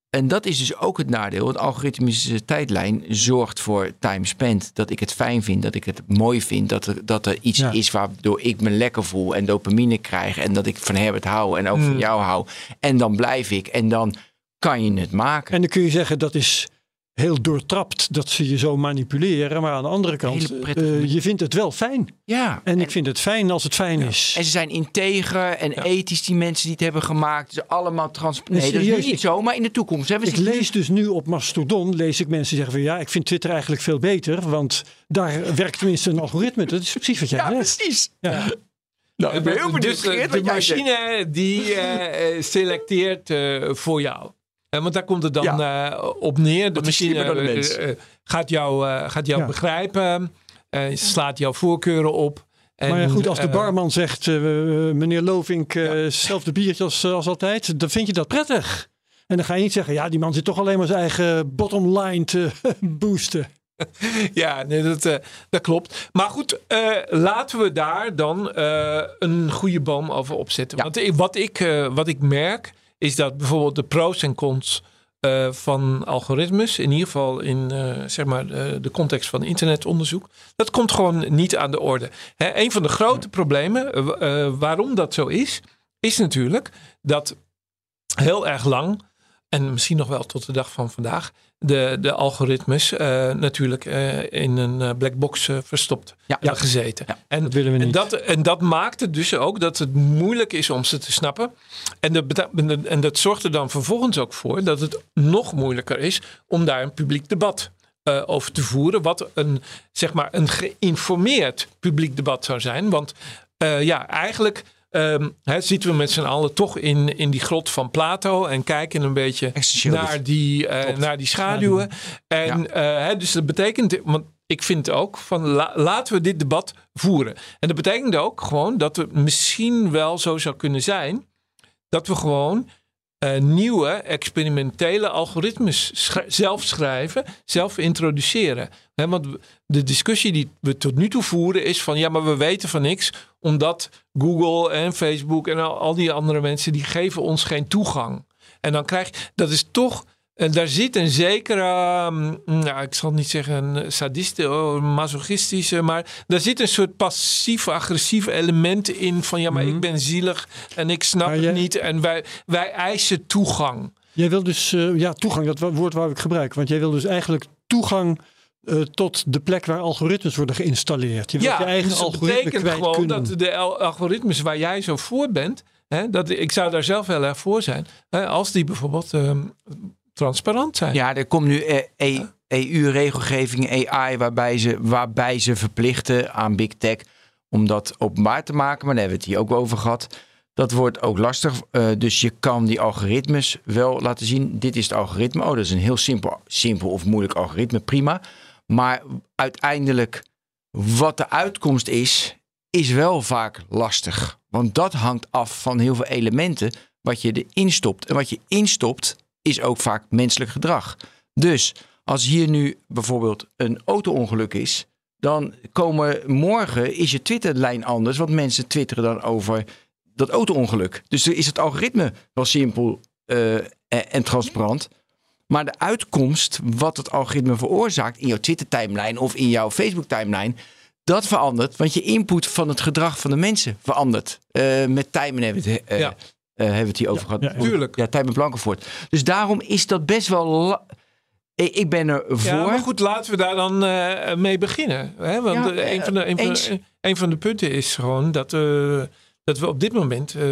En dat is dus ook het nadeel. Want algoritmische tijdlijn zorgt voor time spent. Dat ik het fijn vind, dat ik het mooi vind. Dat er, dat er iets Ja. is waardoor ik me lekker voel en dopamine krijg. En dat ik van Herbert hou en ook van Mm. jou hou. En dan blijf ik. En dan kan je het maken. En dan kun je zeggen dat is heel doortrapt dat ze je zo manipuleren. Maar aan de andere kant, eh, je vindt het wel fijn. ja. En ik vind het fijn als het fijn is. En ze zijn integer en Ja. ethisch, die mensen die het hebben gemaakt. Ze allemaal transparant. Nee, dat is niet zo, maar in de toekomst. Hè, Ik lees dus nu op Mastodon, lees ik mensen zeggen van ja, ik vind Twitter eigenlijk veel beter. Want daar werkt tenminste een algoritme. Dat is precies wat jij Ja, precies. Ja. Nou, ik ben heel benieuwd Dus eh, Geert, de machine die eh, selecteert voor jou. Eh, want daar komt het dan eh, op neer. De Wat machine de eh, mens. gaat jou, eh, gaat jou Ja. begrijpen. eh, slaat jouw voorkeuren op. En, maar ja, goed, als de barman zegt, eh, meneer Lovink, eh hetzelfde biertje als, als altijd, dan vind je dat prettig. En dan ga je niet zeggen, ja, die man zit toch alleen maar zijn eigen bottom line te boosten. Ja, nee, dat, eh, dat klopt. Maar goed, eh, laten we daar dan eh, een goede boom over opzetten. Ja. Want ik- wat, ik, eh, wat ik merk is dat bijvoorbeeld de pros en cons eh, van algoritmes, in ieder geval in eh, zeg maar de, de context van internetonderzoek, dat komt gewoon niet aan de orde. Hè, een van de grote problemen eh, eh, waarom dat zo is, is natuurlijk dat heel erg lang en misschien nog wel tot de dag van vandaag, de, de algoritmes eh, natuurlijk eh, in een eh, black box verstopt Ja. gezeten. Ja, en, dat willen we en, niet. dat, en dat maakt het dus ook dat het moeilijk is om ze te snappen. En, dat beta- en dat zorgt er dan vervolgens ook voor dat het nog moeilijker is om daar een publiek debat over te voeren. Wat een, zeg maar, een geïnformeerd publiek debat zou zijn. Want ja, eigenlijk ehm, zitten we met z'n allen toch in, in die grot van Plato en kijken een beetje naar die, eh, naar die schaduwen. En eh, dus dat betekent, want ik vind ook van la- laten we dit debat voeren. En dat betekent ook gewoon dat het misschien wel zo zou kunnen zijn dat we gewoon eh, nieuwe experimentele algoritmes zelf schrijven, zelf introduceren. Hè, want de discussie die we tot nu toe voeren is van ja, maar we weten van niks, omdat Google en Facebook en al, al die andere mensen die geven ons geen toegang. En dan krijg je, dat is toch, en daar zit een zekere, um, nou, ik zal niet zeggen een sadiste, oh, masochistische, maar daar zit een soort passief-agressief element in van ja, maar ik ben zielig en ik snap het niet en wij, wij eisen toegang. Jij wil dus, eh, ja, toegang, dat wo- woord wou ik gebruiken. Want jij wil dus eigenlijk toegang eh, tot de plek waar algoritmes worden geïnstalleerd. Je wilt Ja, je eigen dus dat algoritme betekent gewoon kunnen. dat de al- algoritmes waar jij zo voor bent, hè, dat, ik zou daar zelf heel erg voor zijn, hè, als die bijvoorbeeld ehm, transparant zijn. Ja, er komt nu eh, EU-regelgeving AI, waarbij ze, waarbij ze verplichten aan Big Tech om dat openbaar te maken. Maar daar hebben we het hier ook over gehad. Dat wordt ook lastig. Uh, dus je kan die algoritmes wel laten zien. Dit is het algoritme. Oh, dat is een heel simpel, simpel of moeilijk algoritme. Prima. Maar uiteindelijk, wat de uitkomst is, is wel vaak lastig. Want dat hangt af van heel veel elementen wat je erin stopt. En wat je instopt, is ook vaak menselijk gedrag. Dus als hier nu bijvoorbeeld een auto-ongeluk is, dan komen morgen is je Twitterlijn anders, want mensen twitteren dan over dat auto-ongeluk. Dus is het algoritme wel simpel uh, en transparant. Maar de uitkomst, wat het algoritme veroorzaakt in jouw Twitter-timeline of in jouw Facebook-timeline, dat verandert. Want je input van het gedrag van de mensen verandert. Uh, met timen hebben we het, uh, hebben we het hier over gehad. Ja, tuurlijk. Ja, Tijmen Blankenvoort. Dus daarom is dat best wel ik ben er voor. Ja, maar goed, laten we daar dan uh, mee beginnen. Hè? Want ja, een, van de, een, van, een, van de, punten is gewoon dat, uh, dat we op dit moment uh,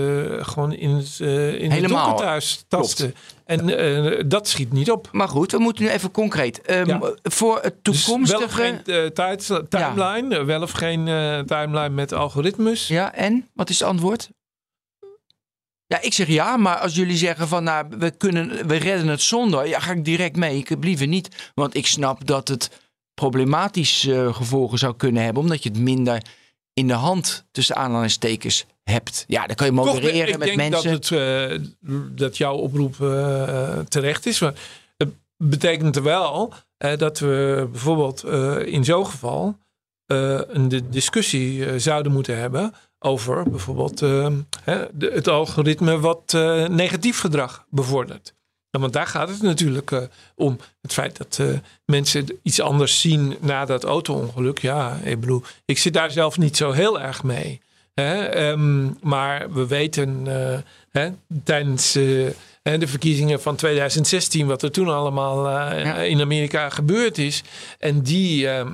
gewoon in het, in Helemaal. thuis tasten. En dat schiet niet op. Maar goed, we moeten nu even concreet. Um, ja. Voor het toekomstige... Dus wel of geen tijd, timeline, wel of geen timeline met algoritmes. Ja, en? Wat is het antwoord? Ja, ik zeg ja, maar als jullie zeggen van nou, we, kunnen, we redden het zonder, ja, ga ik direct mee. Ik heb liever niet, want ik snap dat het problematische uh, gevolgen zou kunnen hebben, omdat je het minder in de hand tussen aanhalingstekens hebt. Ja, dan kan je modereren Toch, met mensen. Ik denk dat, het, uh, dat jouw oproep uh, terecht is. Maar het betekent wel dat we bijvoorbeeld in zo'n geval een discussie zouden moeten hebben over bijvoorbeeld uh, de, het algoritme wat uh, negatief gedrag bevordert. want daar gaat het natuurlijk uh, om. Het feit dat mensen iets anders zien na dat auto-ongeluk. Ja, ik bedoel, ik zit daar zelf niet zo heel erg mee. Hè? Um, maar we weten hè, tijdens de verkiezingen van 2016 wat er toen allemaal ja. in Amerika gebeurd is. En die, ehm,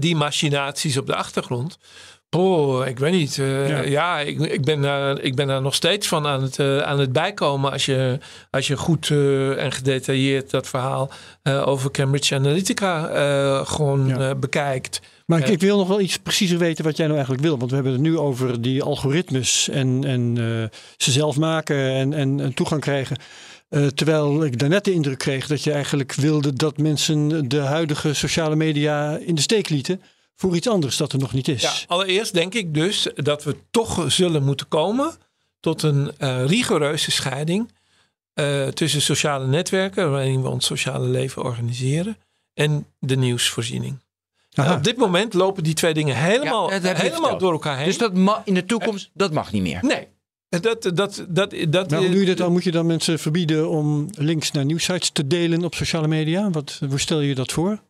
die machinaties op de achtergrond. Oh, ik weet niet. Uh, ja, ik, ik, ben, uh, ik ben daar nog steeds van aan het, uh, aan het bijkomen. Als je, als je goed en gedetailleerd dat verhaal over Cambridge Analytica gewoon bekijkt. Maar ik, ik, wil nog wel iets preciezer weten wat jij nou eigenlijk wil. Want we hebben het nu over die algoritmes en, en ze zelf maken en, en, en toegang krijgen. terwijl ik daarnet de indruk kreeg dat je eigenlijk wilde dat mensen de huidige sociale media in de steek lieten voor iets anders dat er nog niet is. Ja, allereerst denk ik dus dat we toch zullen moeten komen tot een uh, rigoureuze scheiding uh, tussen sociale netwerken, waarin we ons sociale leven organiseren, en de nieuwsvoorziening. op dit moment lopen die twee dingen helemaal, helemaal door elkaar heen. Dus dat in de toekomst, dat mag niet meer? Nee. Dat, dat, dat, dat, nou, hoe doe je dat dan? Moet je dan mensen verbieden om links naar nieuwsites te delen op sociale media? Wat, hoe stel je dat voor?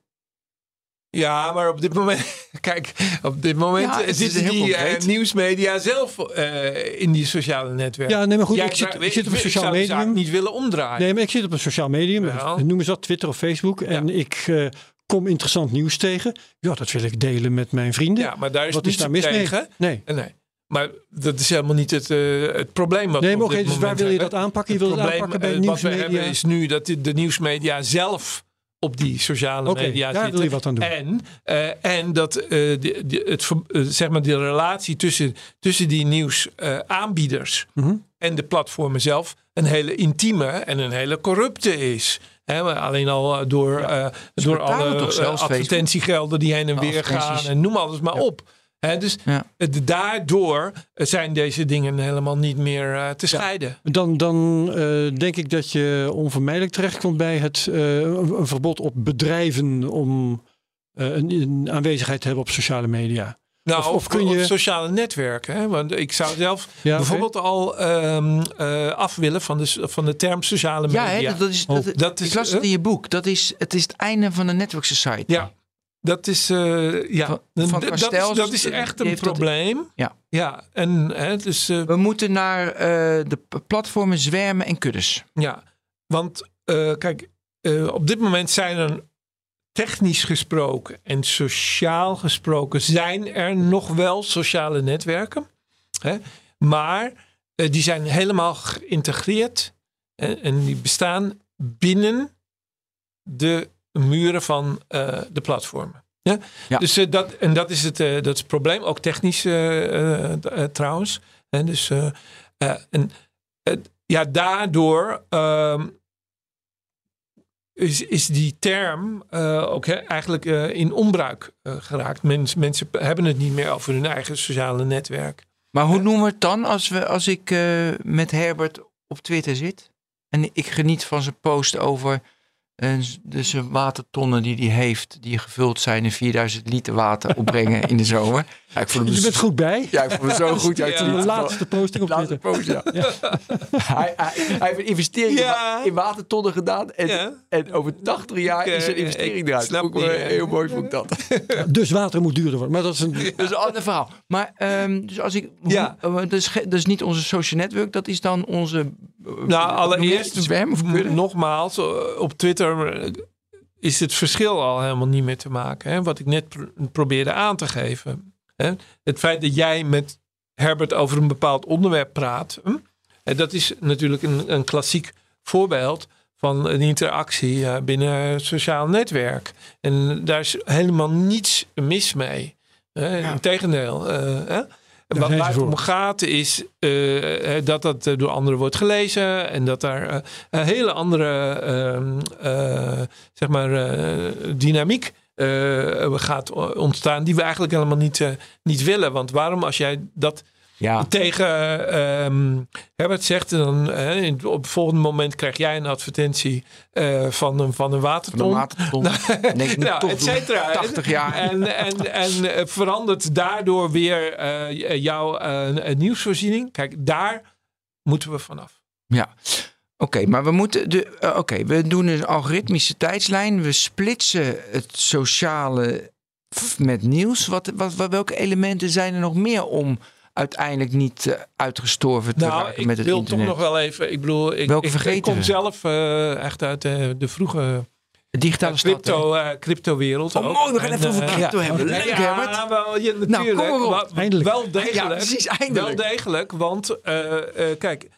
Ja, maar op dit moment, kijk, op dit moment ja, zitten die uh, nieuwsmedia zelf uh, in die sociale netwerken. Ja, nee, maar goed, ik, zit, ik zit op een sociaal medium. niet willen omdraaien. Nee, maar ik zit op een sociaal medium. Noem eens dat, Twitter of Facebook. En ik uh, kom interessant nieuws tegen. Ja, dat wil ik delen met mijn vrienden. Ja, maar daar is wat is daar mis tegen. Nee. nee. Maar dat is helemaal niet het, uh, het probleem. Wat nee, maar oké, dus waar wil je dat aanpakken? Je wil het aanpakken bij nieuwsmedia? Wat we hebben is nu dat de nieuwsmedia zelf op die sociale okay, media daar zitten. Wil je wat aan doen. En, uh, en dat uh, de, de, het, uh, zeg maar de relatie tussen, tussen die nieuwsaanbieders mm -hmm. en de platformen zelf een hele intieme en een hele corrupte is. He, alleen al door, ja, door alle advertentiegelden die heen en weer gaan en noem alles maar ja. op dus ja. daardoor zijn deze dingen helemaal niet meer uh, te scheiden. Dan, dan uh, denk ik dat je onvermijdelijk terechtkomt bij het uh, een verbod op bedrijven om een, een, aanwezigheid te hebben op sociale media. Nou, of, of kun je... op sociale netwerken. Hè? Want ik zou zelf ja, bijvoorbeeld okay. al um, af willen van de, van de term sociale media. Ja, hè, dat, is, dat, oh. dat is, ik las het in je boek. Dat is, het is het einde van de network society. Ja, dat is, uh, ja, van, van dat, is, dat is echt een probleem. Dat, ja. ja, en hè, dus, uh, we moeten naar uh, de platformen zwermen en kuddes. Ja, want kijk, op dit moment zijn er technisch gesproken en sociaal gesproken zijn er nog wel sociale netwerken, hè, maar die zijn helemaal geïntegreerd en, en die bestaan binnen de muren van eh, de platformen. Ja? Ja. Dus eh, dat, en dat is, het, eh, dat is het probleem, ook technisch trouwens. En dus, eh, eh, en, ja, daardoor ehm, is, is die term ook hè, eigenlijk in onbruik geraakt. Mens, mensen hebben het niet meer over hun eigen sociale netwerk. Maar hoe noemen we het dan als, we, als ik met Herbert op Twitter zit? En ik geniet van zijn post over eh, de zijn watertonnen die hij heeft, die gevuld zijn in 4000 liter water opbrengen in de zomer. Ja, ik vond hem Je bent goed bij. Ja, ik vond hem zo goed. Ja, ik Ja. De laatste posting op laatste post, ja. hij, hij, hij heeft een investering in Ja. wa- in watertonnen gedaan. En, Ja. en over 80 jaar is eh, investering eruit. snap niet, heel mooi vond ik dat. Dus water moet duurder worden. Maar dat is een... Dat is een ander verhaal. Maar um, dus als ik. Ja. Hoe, uh, dat, is, dat is niet onze social network, dat is dan onze. Uh, Nou, allereerst, zwem of nogmaals, eh, op Twitter is het verschil al helemaal niet meer te maken. Hè? Wat ik net pro- probeerde aan te geven. Hè? Het feit dat jij met Herbert over een bepaald onderwerp praat. Hm? En dat is natuurlijk een, een klassiek voorbeeld van een interactie eh, binnen een sociaal netwerk. En daar is helemaal niets mis mee. Hè? Integendeel. eh, hè? Wat het om gaat is eh, dat dat eh, door anderen wordt gelezen en dat daar eh, een hele andere ehm, eh, zeg maar, dynamiek gaat ontstaan die we eigenlijk helemaal niet, niet willen. Want waarom als jij dat Ja, tegen ehm Herbert zegt, dan in- op het volgende moment krijg jij een advertentie eh, van, een, van een van waterton. denk ik, Nou, et cetera. 80 jaar. En, en, en eh, verandert daardoor weer eh, jouw eh, nieuwsvoorziening. Kijk, daar moeten we vanaf. Ja. Oké, maar we moeten. De, Oké, we doen een algoritmische tijdslijn. We splitsen het sociale met nieuws. Wat, wat, wat- welke elementen zijn er nog meer om uiteindelijk niet eh, uitgestorven te Nou, raken ik met het wil internet? toch nog wel even. Ik bedoel, ik, Welke ik, vergeten ik kom we? zelf eh, echt uit de, de vroege digitale stad. hè? crypto, eh crypto-wereld. Oh, ook. mooi, we gaan En, even over eh, crypto hebben. Leuk, ja, Herbert. wel, ja, natuurlijk. Nou, kom maar op. Wel- Eindelijk. Wel degelijk. Ja, precies, eindelijk. Wel degelijk, want eh, eh, kijk,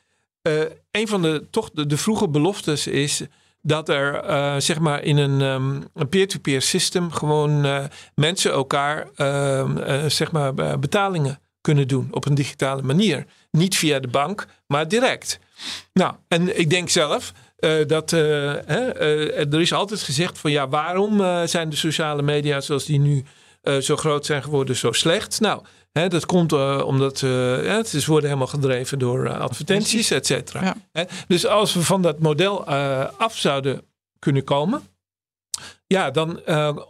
eh, een van de toch de, de vroege beloftes is dat er eh, zeg maar in een, ehm, een peer-to-peer system gewoon eh, mensen elkaar ehm, eh, zeg maar eh, betalingen kunnen doen op een digitale manier. Niet via de bank, maar direct. Nou, en ik denk zelf eh, dat eh, hè, eh, er is altijd gezegd van ja, waarom zijn de sociale media zoals die nu zo groot zijn geworden zo slecht? Nou, hè, dat komt omdat eh, ja, het is worden helemaal gedreven door advertenties, et cetera. Ja. Dus als we van dat model af zouden kunnen komen, ja, dan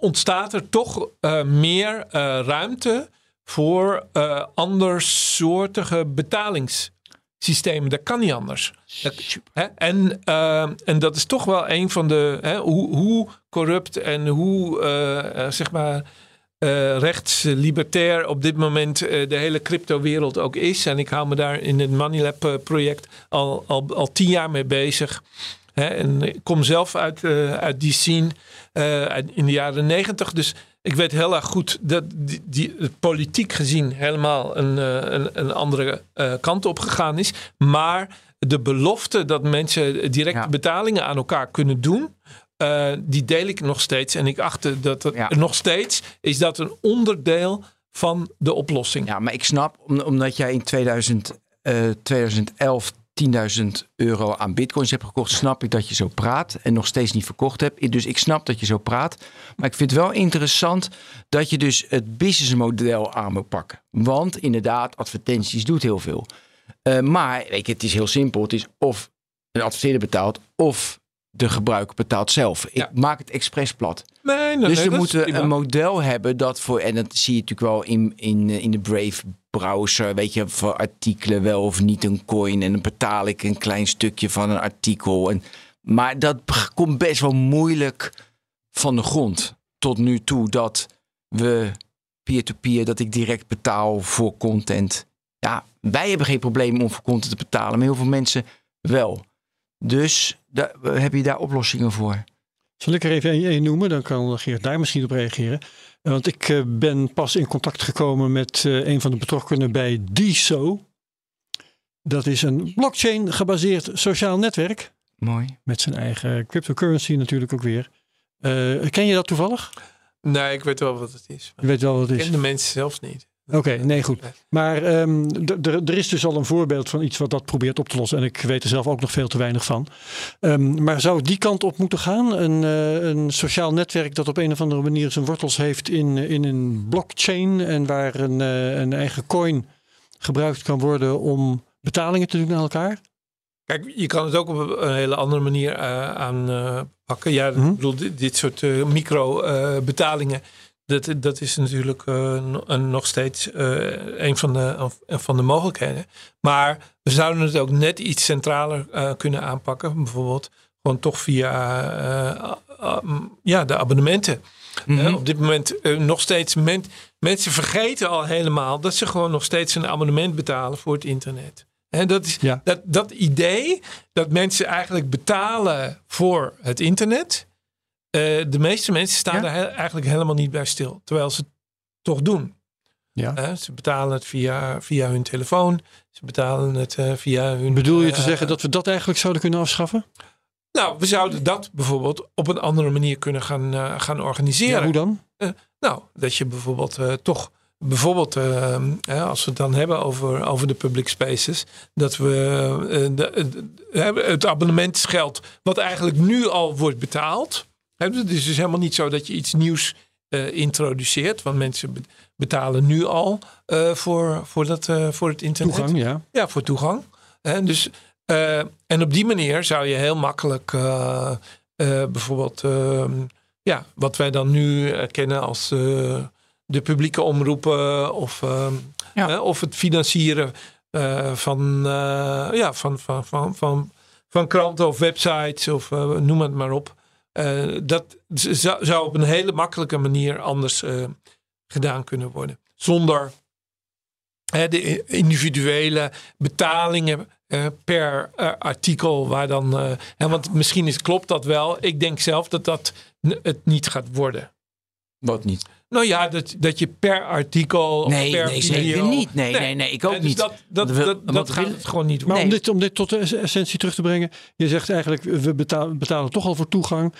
ontstaat er toch meer ruimte voor eh andersoortige betalingssystemen. Dat kan niet anders. Dat- hè? En, eh, en dat is toch wel een van de. Hè, hoe, hoe corrupt en hoe eh, zeg maar. rechtslibertair op dit moment de hele crypto-wereld ook is. En ik hou me daar in het Moneylab-project al, al, al tien jaar mee bezig. Hè, en ik kom zelf uit, uit die scene uit- in de jaren negentig. Dus ik weet heel erg goed dat die, politiek gezien helemaal een, eh, een, een andere eh, kant op gegaan is. Maar de belofte dat mensen directe Ja. betalingen aan elkaar kunnen doen. eh, die deel ik nog steeds. En ik acht dat het Ja. nog steeds is dat een onderdeel van de oplossing. Ja, maar ik snap, om- omdat jij in 2000, eh, 2011 10.000 euro aan bitcoins hebt gekocht, snap ik dat je zo praat en nog steeds niet verkocht hebt. Dus ik snap dat je zo praat. Maar ik vind het wel interessant dat je dus het businessmodel aan moet pakken. Want inderdaad, advertenties doet heel veel. Eh, maar weet je, het is heel simpel. Het is of een adverteerder betaalt of de gebruiker betaalt zelf. Ik maak het expres plat. Nee, nee, Dus nee, we moeten een model hebben dat voor, en dat zie je natuurlijk wel in, in, in de Brave browser, weet je, voor artikelen wel of niet een coin. En dan betaal ik een klein stukje van een artikel. En, maar dat komt best wel moeilijk van de grond tot nu toe dat we peer-to-peer, dat ik direct betaal voor content. Ja, wij hebben geen probleem om voor content te betalen, maar heel veel mensen wel. Dus da- heb je daar oplossingen voor? Zal ik er even een noemen? Dan kan Geert daar misschien op reageren. Want ik eh, ben pas in contact gekomen met eh, een van de betrokkenen bij DSO. Dat is een blockchain gebaseerd sociaal netwerk. Mooi. Met zijn eigen cryptocurrency natuurlijk ook weer. Eh, ken je dat toevallig? Nee, ik weet wel wat het is. Je weet wel wat het Ik is. ken de mensen zelfs niet. Oké, nee, goed. Maar ehm, er is dus al een voorbeeld van iets wat dat probeert op te lossen. En ik weet er zelf ook nog veel te weinig van. Ehm, maar zou het die kant op moeten gaan? Een, eh, een sociaal netwerk dat op een of andere manier zijn wortels heeft in, in een blockchain. En waar een, eh, een eigen coin gebruikt kan worden om betalingen te doen aan elkaar? Kijk, je kan het ook op een hele andere manier eh, aanpakken. ja, Mhm. ik bedoel, dit, dit soort micro-betalingen. Dat, dat is natuurlijk eh, een- nog steeds eh, een van de, van de mogelijkheden. Maar we zouden het ook net iets centraler eh, kunnen aanpakken. Bijvoorbeeld gewoon toch via eh, mm, ja, de abonnementen. Mhm. Eh, op dit moment eh, nog steeds men- mensen vergeten al helemaal dat ze gewoon nog steeds een abonnement betalen voor het internet. Hè, dat, is, Ja. dat, dat idee dat mensen eigenlijk betalen voor het internet. Eh, de meeste mensen staan Ja. he- eigenlijk helemaal niet bij stil. Terwijl ze het toch doen. Ja. Ze betalen het via, via hun telefoon. Ze betalen het eh, via hun. Bedoel je te eh, zeggen dat we dat eigenlijk zouden kunnen afschaffen? Nou, we zouden dat bijvoorbeeld op een andere manier kunnen gaan, gaan organiseren. Ja, hoe dan? Nou, dat je bijvoorbeeld toch, bijvoorbeeld eh, hè, als we het dan hebben over, over de public spaces, dat we de, de- het abonnementsgeld, wat eigenlijk nu al wordt betaald. Het is dus helemaal niet zo dat je iets nieuws eh, introduceert, want mensen be- betalen nu al eh, voor, voor, dat, eh, voor het internet. Toegang, ja. Ja, voor toegang. En, dus, eh, en op die manier zou je heel makkelijk eh, eh, bijvoorbeeld, ehm, ja, wat wij dan nu kennen als eh, de publieke omroepen of, Ja. of het financieren eh, van, eh, ja, van, van, van, van, van kranten of websites of noem het maar op. Eh, dat zou, op een hele makkelijke manier anders eh, gedaan kunnen worden. Zonder de individuele betalingen eh, per artikel. Waar dan, hè, want misschien is, klopt dat wel. Ik denk zelf dat dat het niet gaat worden. Wat niet? Nou ja, dat, dat je per artikel of Nee, per nee, video... zeker niet. Nee, nee, nee, ik ook dus niet. Dat, dat, we- dat, gaat het gewoon niet Maar worden. om, dit, om dit tot de es- essentie terug te brengen. Je zegt eigenlijk, we betalen, betalen toch al voor toegang.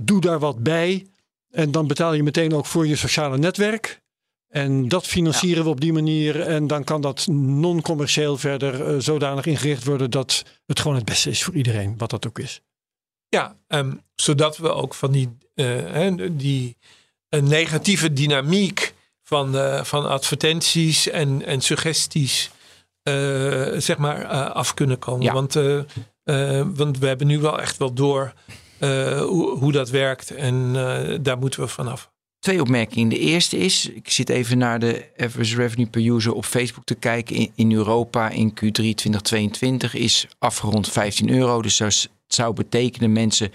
Doe daar wat bij. En dan betaal je meteen ook voor je sociale netwerk. En dat financieren we op die manier. En dan kan dat non-commercieel verder eh, zodanig ingericht worden dat het gewoon het beste is voor iedereen, wat dat ook is. Ja, ehm, zodat we ook van die, eh, hè, die een negatieve dynamiek van, eh, van advertenties en, en suggesties eh, zeg maar eh, af kunnen komen. Ja. Want, want we hebben nu wel echt wel door hoe, hoe dat werkt en daar moeten we vanaf. Twee opmerkingen. De eerste is, ik zit even naar de average revenue per user op Facebook te kijken. In, in Europa in Q3 2022 is afgerond 15 euro. Dus dat zou betekenen mensen,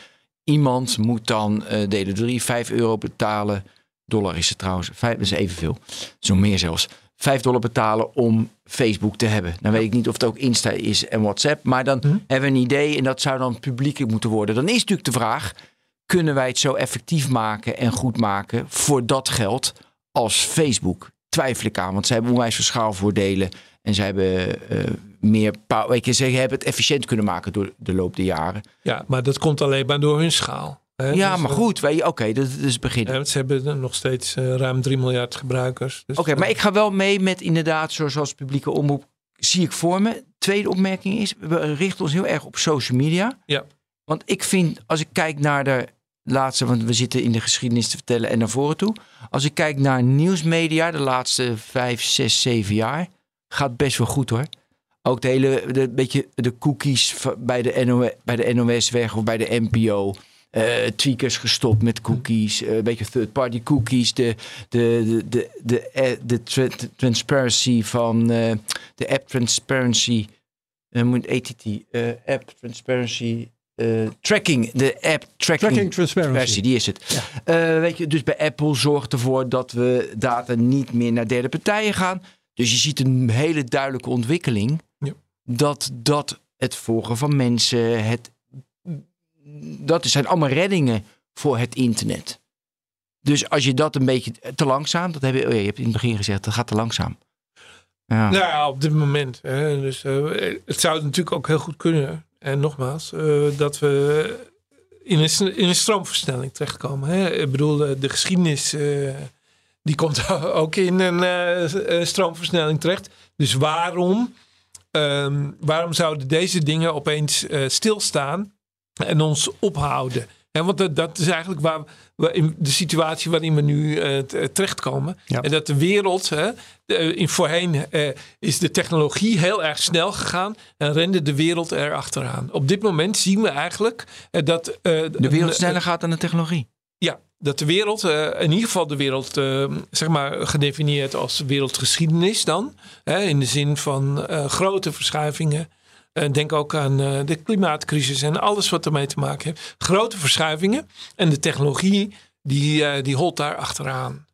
iemand moet dan eh delen 3, 5 euro betalen. Dollar is het trouwens, vijf, dat is evenveel. Zo meer zelfs. 5 dollar betalen om Facebook te hebben. Dan weet ik niet of het ook Insta is en WhatsApp. Maar dan Mhm. hebben we een idee en dat zou dan publiek moeten worden. Dan is natuurlijk de vraag, kunnen wij het zo effectief maken en goed maken voor dat geld als Facebook? Twijfel ik aan, want ze hebben onwijs veel schaalvoordelen. En ze hebben eh, meer power. Weet je, ze hebben het efficiënt kunnen maken door de loop der jaren. Ja, maar dat komt alleen maar door hun schaal. hè. ja, Dus, maar eh, goed, weet je, oké, dat, dat is het begin. ze hebben nog steeds eh, ruim 3 miljard gebruikers. Dus, Oké, maar ik ga wel mee met inderdaad, zoals zoals publieke omroep, zie ik voor me. Tweede opmerking is, we richten ons heel erg op social media. Ja. Want ik vind, als ik kijk naar de laatste, want we zitten in de geschiedenis te vertellen en naar voren toe. Als ik kijk naar nieuwsmedia de laatste vijf, zes, zeven jaar, gaat best wel goed hoor. Ook de hele, de, beetje de cookies bij de, NOS, bij de NOS weg of bij de NPO. eh tweakers gestopt met cookies, eh, een beetje third-party cookies. De, de, de, de, de, de tra- de transparency van eh, de app transparency. moet ATT, app transparency tracking. De app tracking, Tracking transparency. die is het. Weet je, dus bij Apple zorgt ervoor dat we data niet meer naar derde partijen gaan. Dus je ziet een hele duidelijke ontwikkeling. Ja. Dat, dat het volgen van mensen, het, dat zijn allemaal reddingen voor het internet. Dus als je dat een beetje te langzaam, dat heb je, oh ja, je hebt in het begin gezegd, dat gaat te langzaam. Ja. Nou ja, op dit moment. Hè, dus, eh, het zou natuurlijk ook heel goed kunnen. En nogmaals, eh, dat we in, een, in een stroomversnelling terechtkomen. Hè? Ik bedoel, de, de geschiedenis eh, die komt ook in een eh, stroomversnelling terecht. Dus waarom, ehm, waarom zouden deze dingen opeens stilstaan en ons ophouden? En want dat, is eigenlijk waar we in de situatie waarin we nu uh, terechtkomen. En dat de wereld, hè, in voorheen uh, is de technologie heel erg snel gegaan en rende de wereld er achteraan. Op dit moment zien we eigenlijk uh, dat. de wereld sneller gaat dan de technologie. Dat de wereld, in ieder geval de wereld, zeg maar, gedefinieerd als wereldgeschiedenis dan. in de zin van grote verschuivingen uh, denk ook aan uh, de klimaatcrisis en alles wat ermee te maken heeft. Grote verschuivingen. En de technologie die, uh, die holt daar achteraan.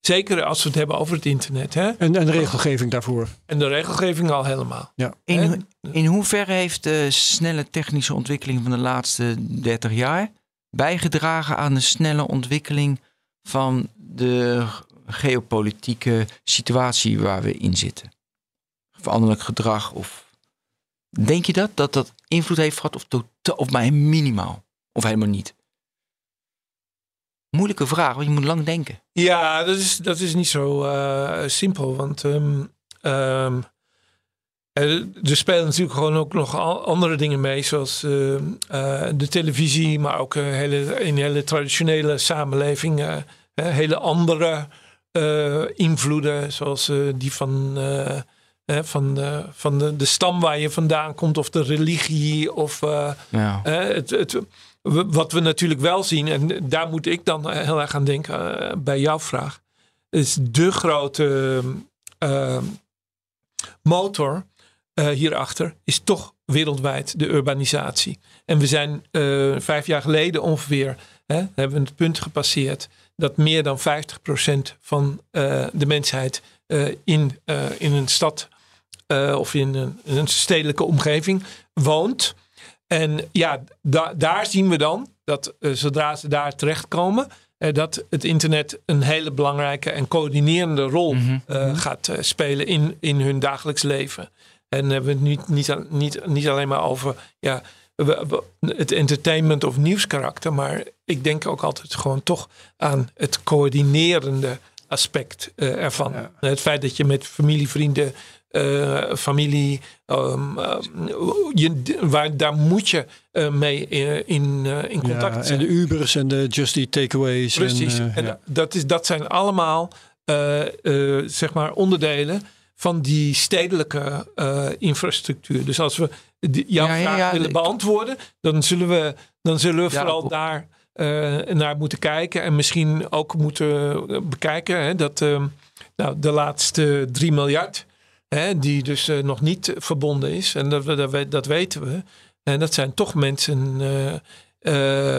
Zeker als we het hebben over het internet. Hè? En, en de regelgeving daarvoor. En de regelgeving al helemaal. Ja. In, in hoeverre heeft de snelle technische ontwikkeling van de laatste 30 jaar bijgedragen aan de snelle ontwikkeling van de geopolitieke situatie waar we in zitten? Veranderlijk gedrag of Denk je dat? Dat dat invloed heeft gehad of, totaal, of maar minimaal? Of helemaal niet? Moeilijke vraag, want je moet lang denken. Ja, dat is, dat is niet zo uh, simpel. Want um, um, er spelen natuurlijk gewoon ook nog andere dingen mee. Zoals uh, uh, de televisie, maar ook hele, in hele traditionele samenleving. hele andere invloeden, zoals die van van de, van de, de stam waar je vandaan komt of de religie of ja. het, het, wat we natuurlijk wel zien en daar moet ik dan heel erg aan denken bij jouw vraag is de grote uh, hierachter is toch wereldwijd de urbanisatie en we zijn vijf jaar geleden ongeveer hè, hebben we het punt gepasseerd dat meer dan 50% van de mensheid in, in een stad uh, of in een, een, stedelijke omgeving woont. En ja, da daar zien we dan dat uh, zodra ze daar terechtkomen, uh, dat het internet een hele belangrijke en coördinerende rol mm -hmm. gaat spelen in, in hun dagelijks leven. En hebben we het niet, niet, niet, niet alleen maar over ja, het entertainment of nieuwskarakter, maar ik denk ook altijd gewoon toch aan het coördinerende aspect ervan. Het feit dat je met familie, vrienden, uh, familie. Um, je, waar, daar moet je uh, mee in, in contact ja, zijn. En de Ubers en de Just Eat Takeaways. Precies. En, en ja. dat, is, dat zijn allemaal zeg maar onderdelen van die stedelijke infrastructuur. Dus als we die, jouw ja, vraag willen beantwoorden, dan zullen we, dan zullen we vooral daar naar moeten kijken. En misschien ook moeten bekijken hè, dat nou, de laatste 3 miljard Hè, die dus nog niet verbonden is. En dat, dat, dat, weten we. En dat zijn toch mensen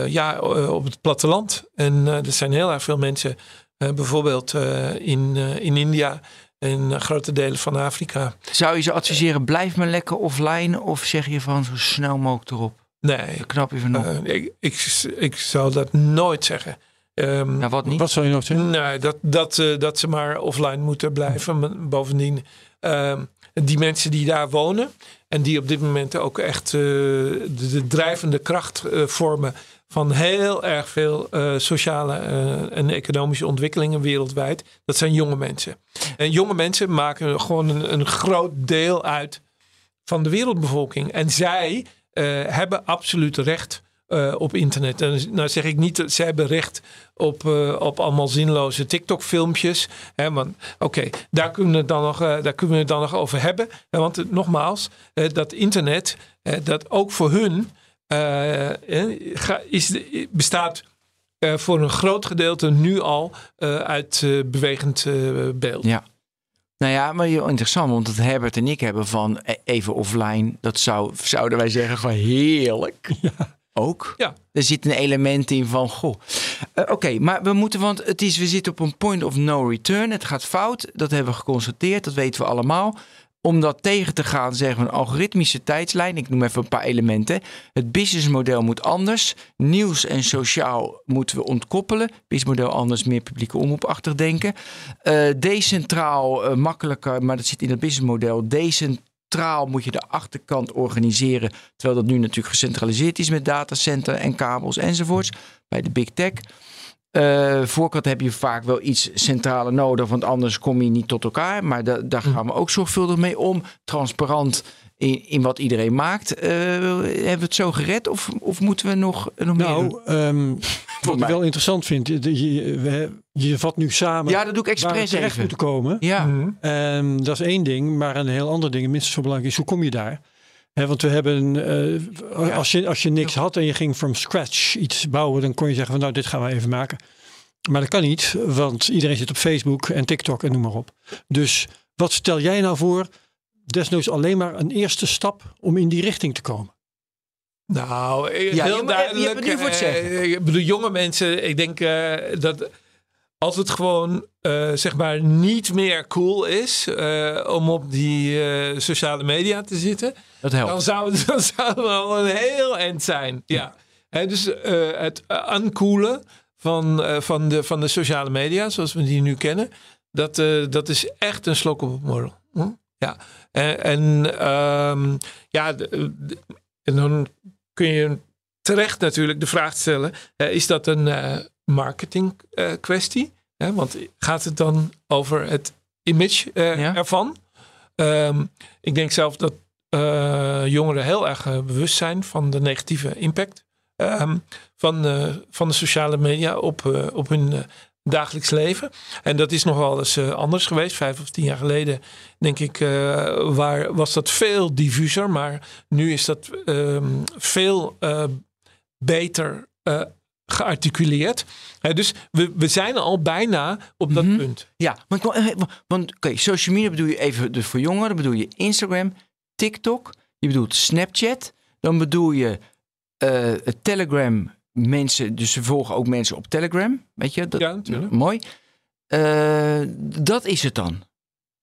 ja, op het platteland. En er zijn heel erg veel mensen, bijvoorbeeld in, in India en grote delen van Afrika. Zou je ze adviseren, blijf maar lekker offline of zeg je van zo snel mogelijk erop? Nee. knap je van ik, ik, ik zou dat nooit zeggen. Um, nou, wat niet? Wat zou je nog zeggen? Nee, dat, dat, dat ze maar offline moeten blijven. Bovendien Ehm, die mensen die daar wonen en die op dit moment ook echt uh, de, drijvende kracht uh, vormen van heel erg veel uh, sociale en economische ontwikkelingen wereldwijd, dat zijn jonge mensen. En jonge mensen maken gewoon een, groot deel uit van de wereldbevolking. En zij hebben absoluut recht op internet. En nou zeg ik niet dat ze hebben recht op, op allemaal zinloze TikTok-filmpjes. Oké, daar, kunnen we dan nog, daar kunnen we het dan nog over hebben. Want nogmaals, dat internet, dat ook voor hun is, bestaat voor een groot gedeelte nu al uit bewegend beeld. Ja. Nou ja, maar heel interessant, want het Herbert en ik hebben van even offline, dat zou, zouden wij zeggen van heerlijk. Ja ook. Ja. Er zit een element in van, goh. Uh, Oké, maar we moeten, want het is, we zitten op een point of no return. Het gaat fout, dat hebben we geconstateerd, dat weten we allemaal. Om dat tegen te gaan, zeggen we een algoritmische tijdslijn. Ik noem even een paar elementen. Het businessmodel moet anders. Nieuws en sociaal moeten we ontkoppelen. Businessmodel anders, meer publieke omroepachtig denken. Uh, decentraal, uh, makkelijker, maar dat zit in het businessmodel. Decent centraal moet je de achterkant organiseren. Terwijl dat nu natuurlijk gecentraliseerd is met datacenter en kabels enzovoorts. Bij de big tech. Uh, voorkant heb je vaak wel iets centraler nodig, want anders kom je niet tot elkaar. Maar da daar gaan we ook zorgvuldig mee om. Transparant in, in wat iedereen maakt. Uh, hebben we het zo gered of, of moeten we nog, nog nou, meer? Um, wat ik wel interessant vind, je, je, je vat nu samen. Ja, dat doe ik expres terecht even. moeten komen. Ja. Um, dat is één ding, maar een heel ander ding, minstens zo belangrijk is, hoe kom je daar? He, want we hebben, uh, als, je, als je niks had en je ging from scratch iets bouwen, dan kon je zeggen van nou, dit gaan we even maken. Maar dat kan niet, want iedereen zit op Facebook en TikTok en noem maar op. Dus wat stel jij nou voor? Desnoods alleen maar een eerste stap om in die richting te komen. Nou, Ja, heel je- je duidelijk. het nu voor het zeggen. eh, ik bedoel, jonge mensen, ik denk eh, dat als het gewoon eh, zeg maar niet meer cool is eh, om op die eh, sociale media te zitten, Dat dan helpt. zou, het, dan zou het wel een heel eind zijn. Ja. Hè, dus het uncoole van, van, de, van de sociale media, zoals we die nu kennen, dat, dat is echt een slok op het morrel. Hm? Ja. En, en ehm, ja, de- de- en dan kun je terecht natuurlijk de vraag stellen: is dat een marketing eh, kwestie? Hè, want gaat het dan over het image eh, Ja. ervan? Ehm, ik denk zelf dat eh, jongeren heel erg bewust zijn van de negatieve impact ehm, van, van de sociale media op, op hun dagelijks leven. En dat is nog wel eens anders geweest. Vijf of tien jaar geleden, denk ik, waar, was dat veel diffuser. Maar nu is dat ehm, veel beter eh, gearticuleerd. Dus we, we zijn al bijna op dat Mhm. punt. Ja, want, want- social media bedoel je even dus voor jongeren. Bedoel je Instagram, TikTok. Je bedoelt Snapchat. Dan bedoel je eh, Telegram. Mensen, dus ze volgen ook mensen op Telegram. Weet je, dat, Ja, natuurlijk. mooi. Eh, dat is het dan.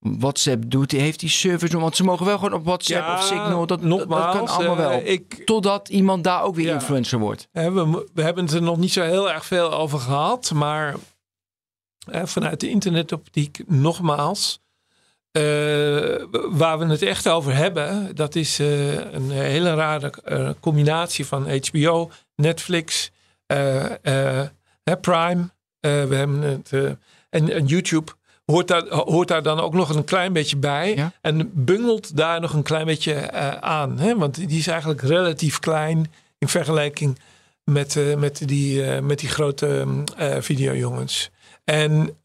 WhatsApp doet, heeft die service nog, want ze mogen wel gewoon op WhatsApp of Signal. Dat, nogmaals, dat kan allemaal eh, wel. ik, Totdat iemand daar ook weer Ja. influencer wordt. We, we hebben het er nog niet zo heel erg veel over gehad, maar hè, vanuit de internetoptiek nogmaals. eh, waar we het echt over hebben, dat is eh, een hele rare eh, combinatie van HBO, Netflix, eh, eh, Prime. eh, we hebben het, eh, en, en YouTube hoort daar, hoort daar dan ook nog een klein beetje bij. Ja. En bungelt daar nog een klein beetje eh, aan. Hè? Want die is eigenlijk relatief klein in vergelijking met, eh, met, die, eh, met die grote eh videojongens. En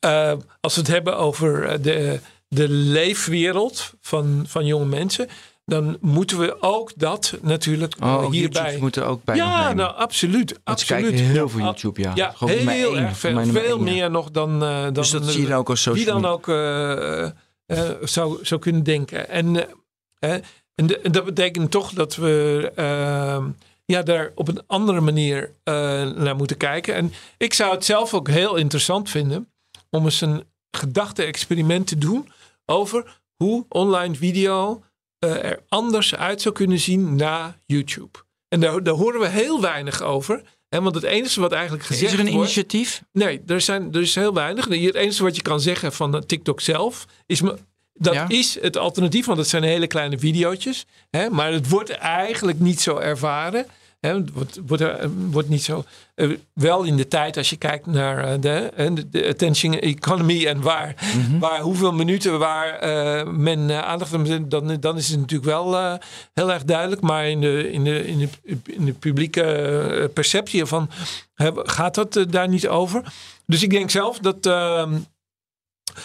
als we het hebben over de, de leefwereld van, van jonge mensen, dan moeten we ook dat natuurlijk eh, Oh, hierbij. Moeten ook bij ja, nou absoluut. Absoluut. kijken heel veel YouTube, ja. Ja, Gewoon heel erg veel. Veel ja. meer nog dan, eh, dan Dus dat zie je dan ook als social wie dan media. ook eh, eh, zou, zou kunnen denken. En, eh, eh, en, de- en dat betekent toch dat we eh, ja, daar op een andere manier eh, naar moeten kijken. En ik zou het zelf ook heel interessant vinden om eens een gedachte-experiment te doen over hoe online video eh, er anders uit zou kunnen zien na YouTube. En daar, daar horen we heel weinig over. Hè, want het enige wat eigenlijk gezegd Is er een wordt... initiatief? Nee, er, zijn, er is heel weinig. Het enige wat je kan zeggen van de TikTok zelf is... Dat Ja. is het alternatief, want het zijn hele kleine videootjes. Hè, maar het wordt eigenlijk niet zo ervaren. Hè, het wordt, wordt, er- wordt niet zo... eh, wel in de tijd als je kijkt naar eh, de, eh, attention economy... en waar, waar hoeveel minuten waar eh, men eh, aandacht aan. Dan, dan is het natuurlijk wel eh, heel erg duidelijk. Maar in de, in de, in de, in de publieke eh, perceptie hè, gaat dat eh, daar niet over. Dus ik denk zelf dat ehm,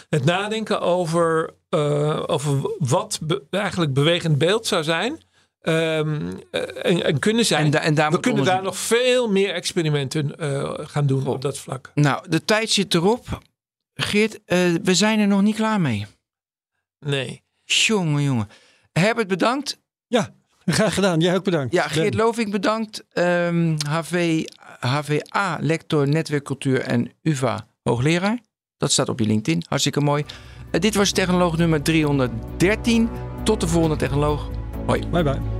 het nadenken over, eh, over wat be- eigenlijk bewegend beeld zou zijn. Ehm, eh, en, en kunnen zijn. En, da- en daar we kunnen daar nog veel meer experimenten eh, gaan doen op dat vlak. Nou, de tijd zit erop. Geert, eh, we zijn er nog niet klaar mee. Nee. Jongen, jongen. Herbert, bedankt. Ja, graag gedaan. Jij ook bedankt. Ja, Geert Ben. Loving bedankt. Ehm, HV, HVA, lector netwerkcultuur en UvA, hoogleraar. Dat staat op je LinkedIn. Hartstikke mooi. Dit was technoloog nummer 313. Tot de volgende technoloog. Hoi. Bye bye.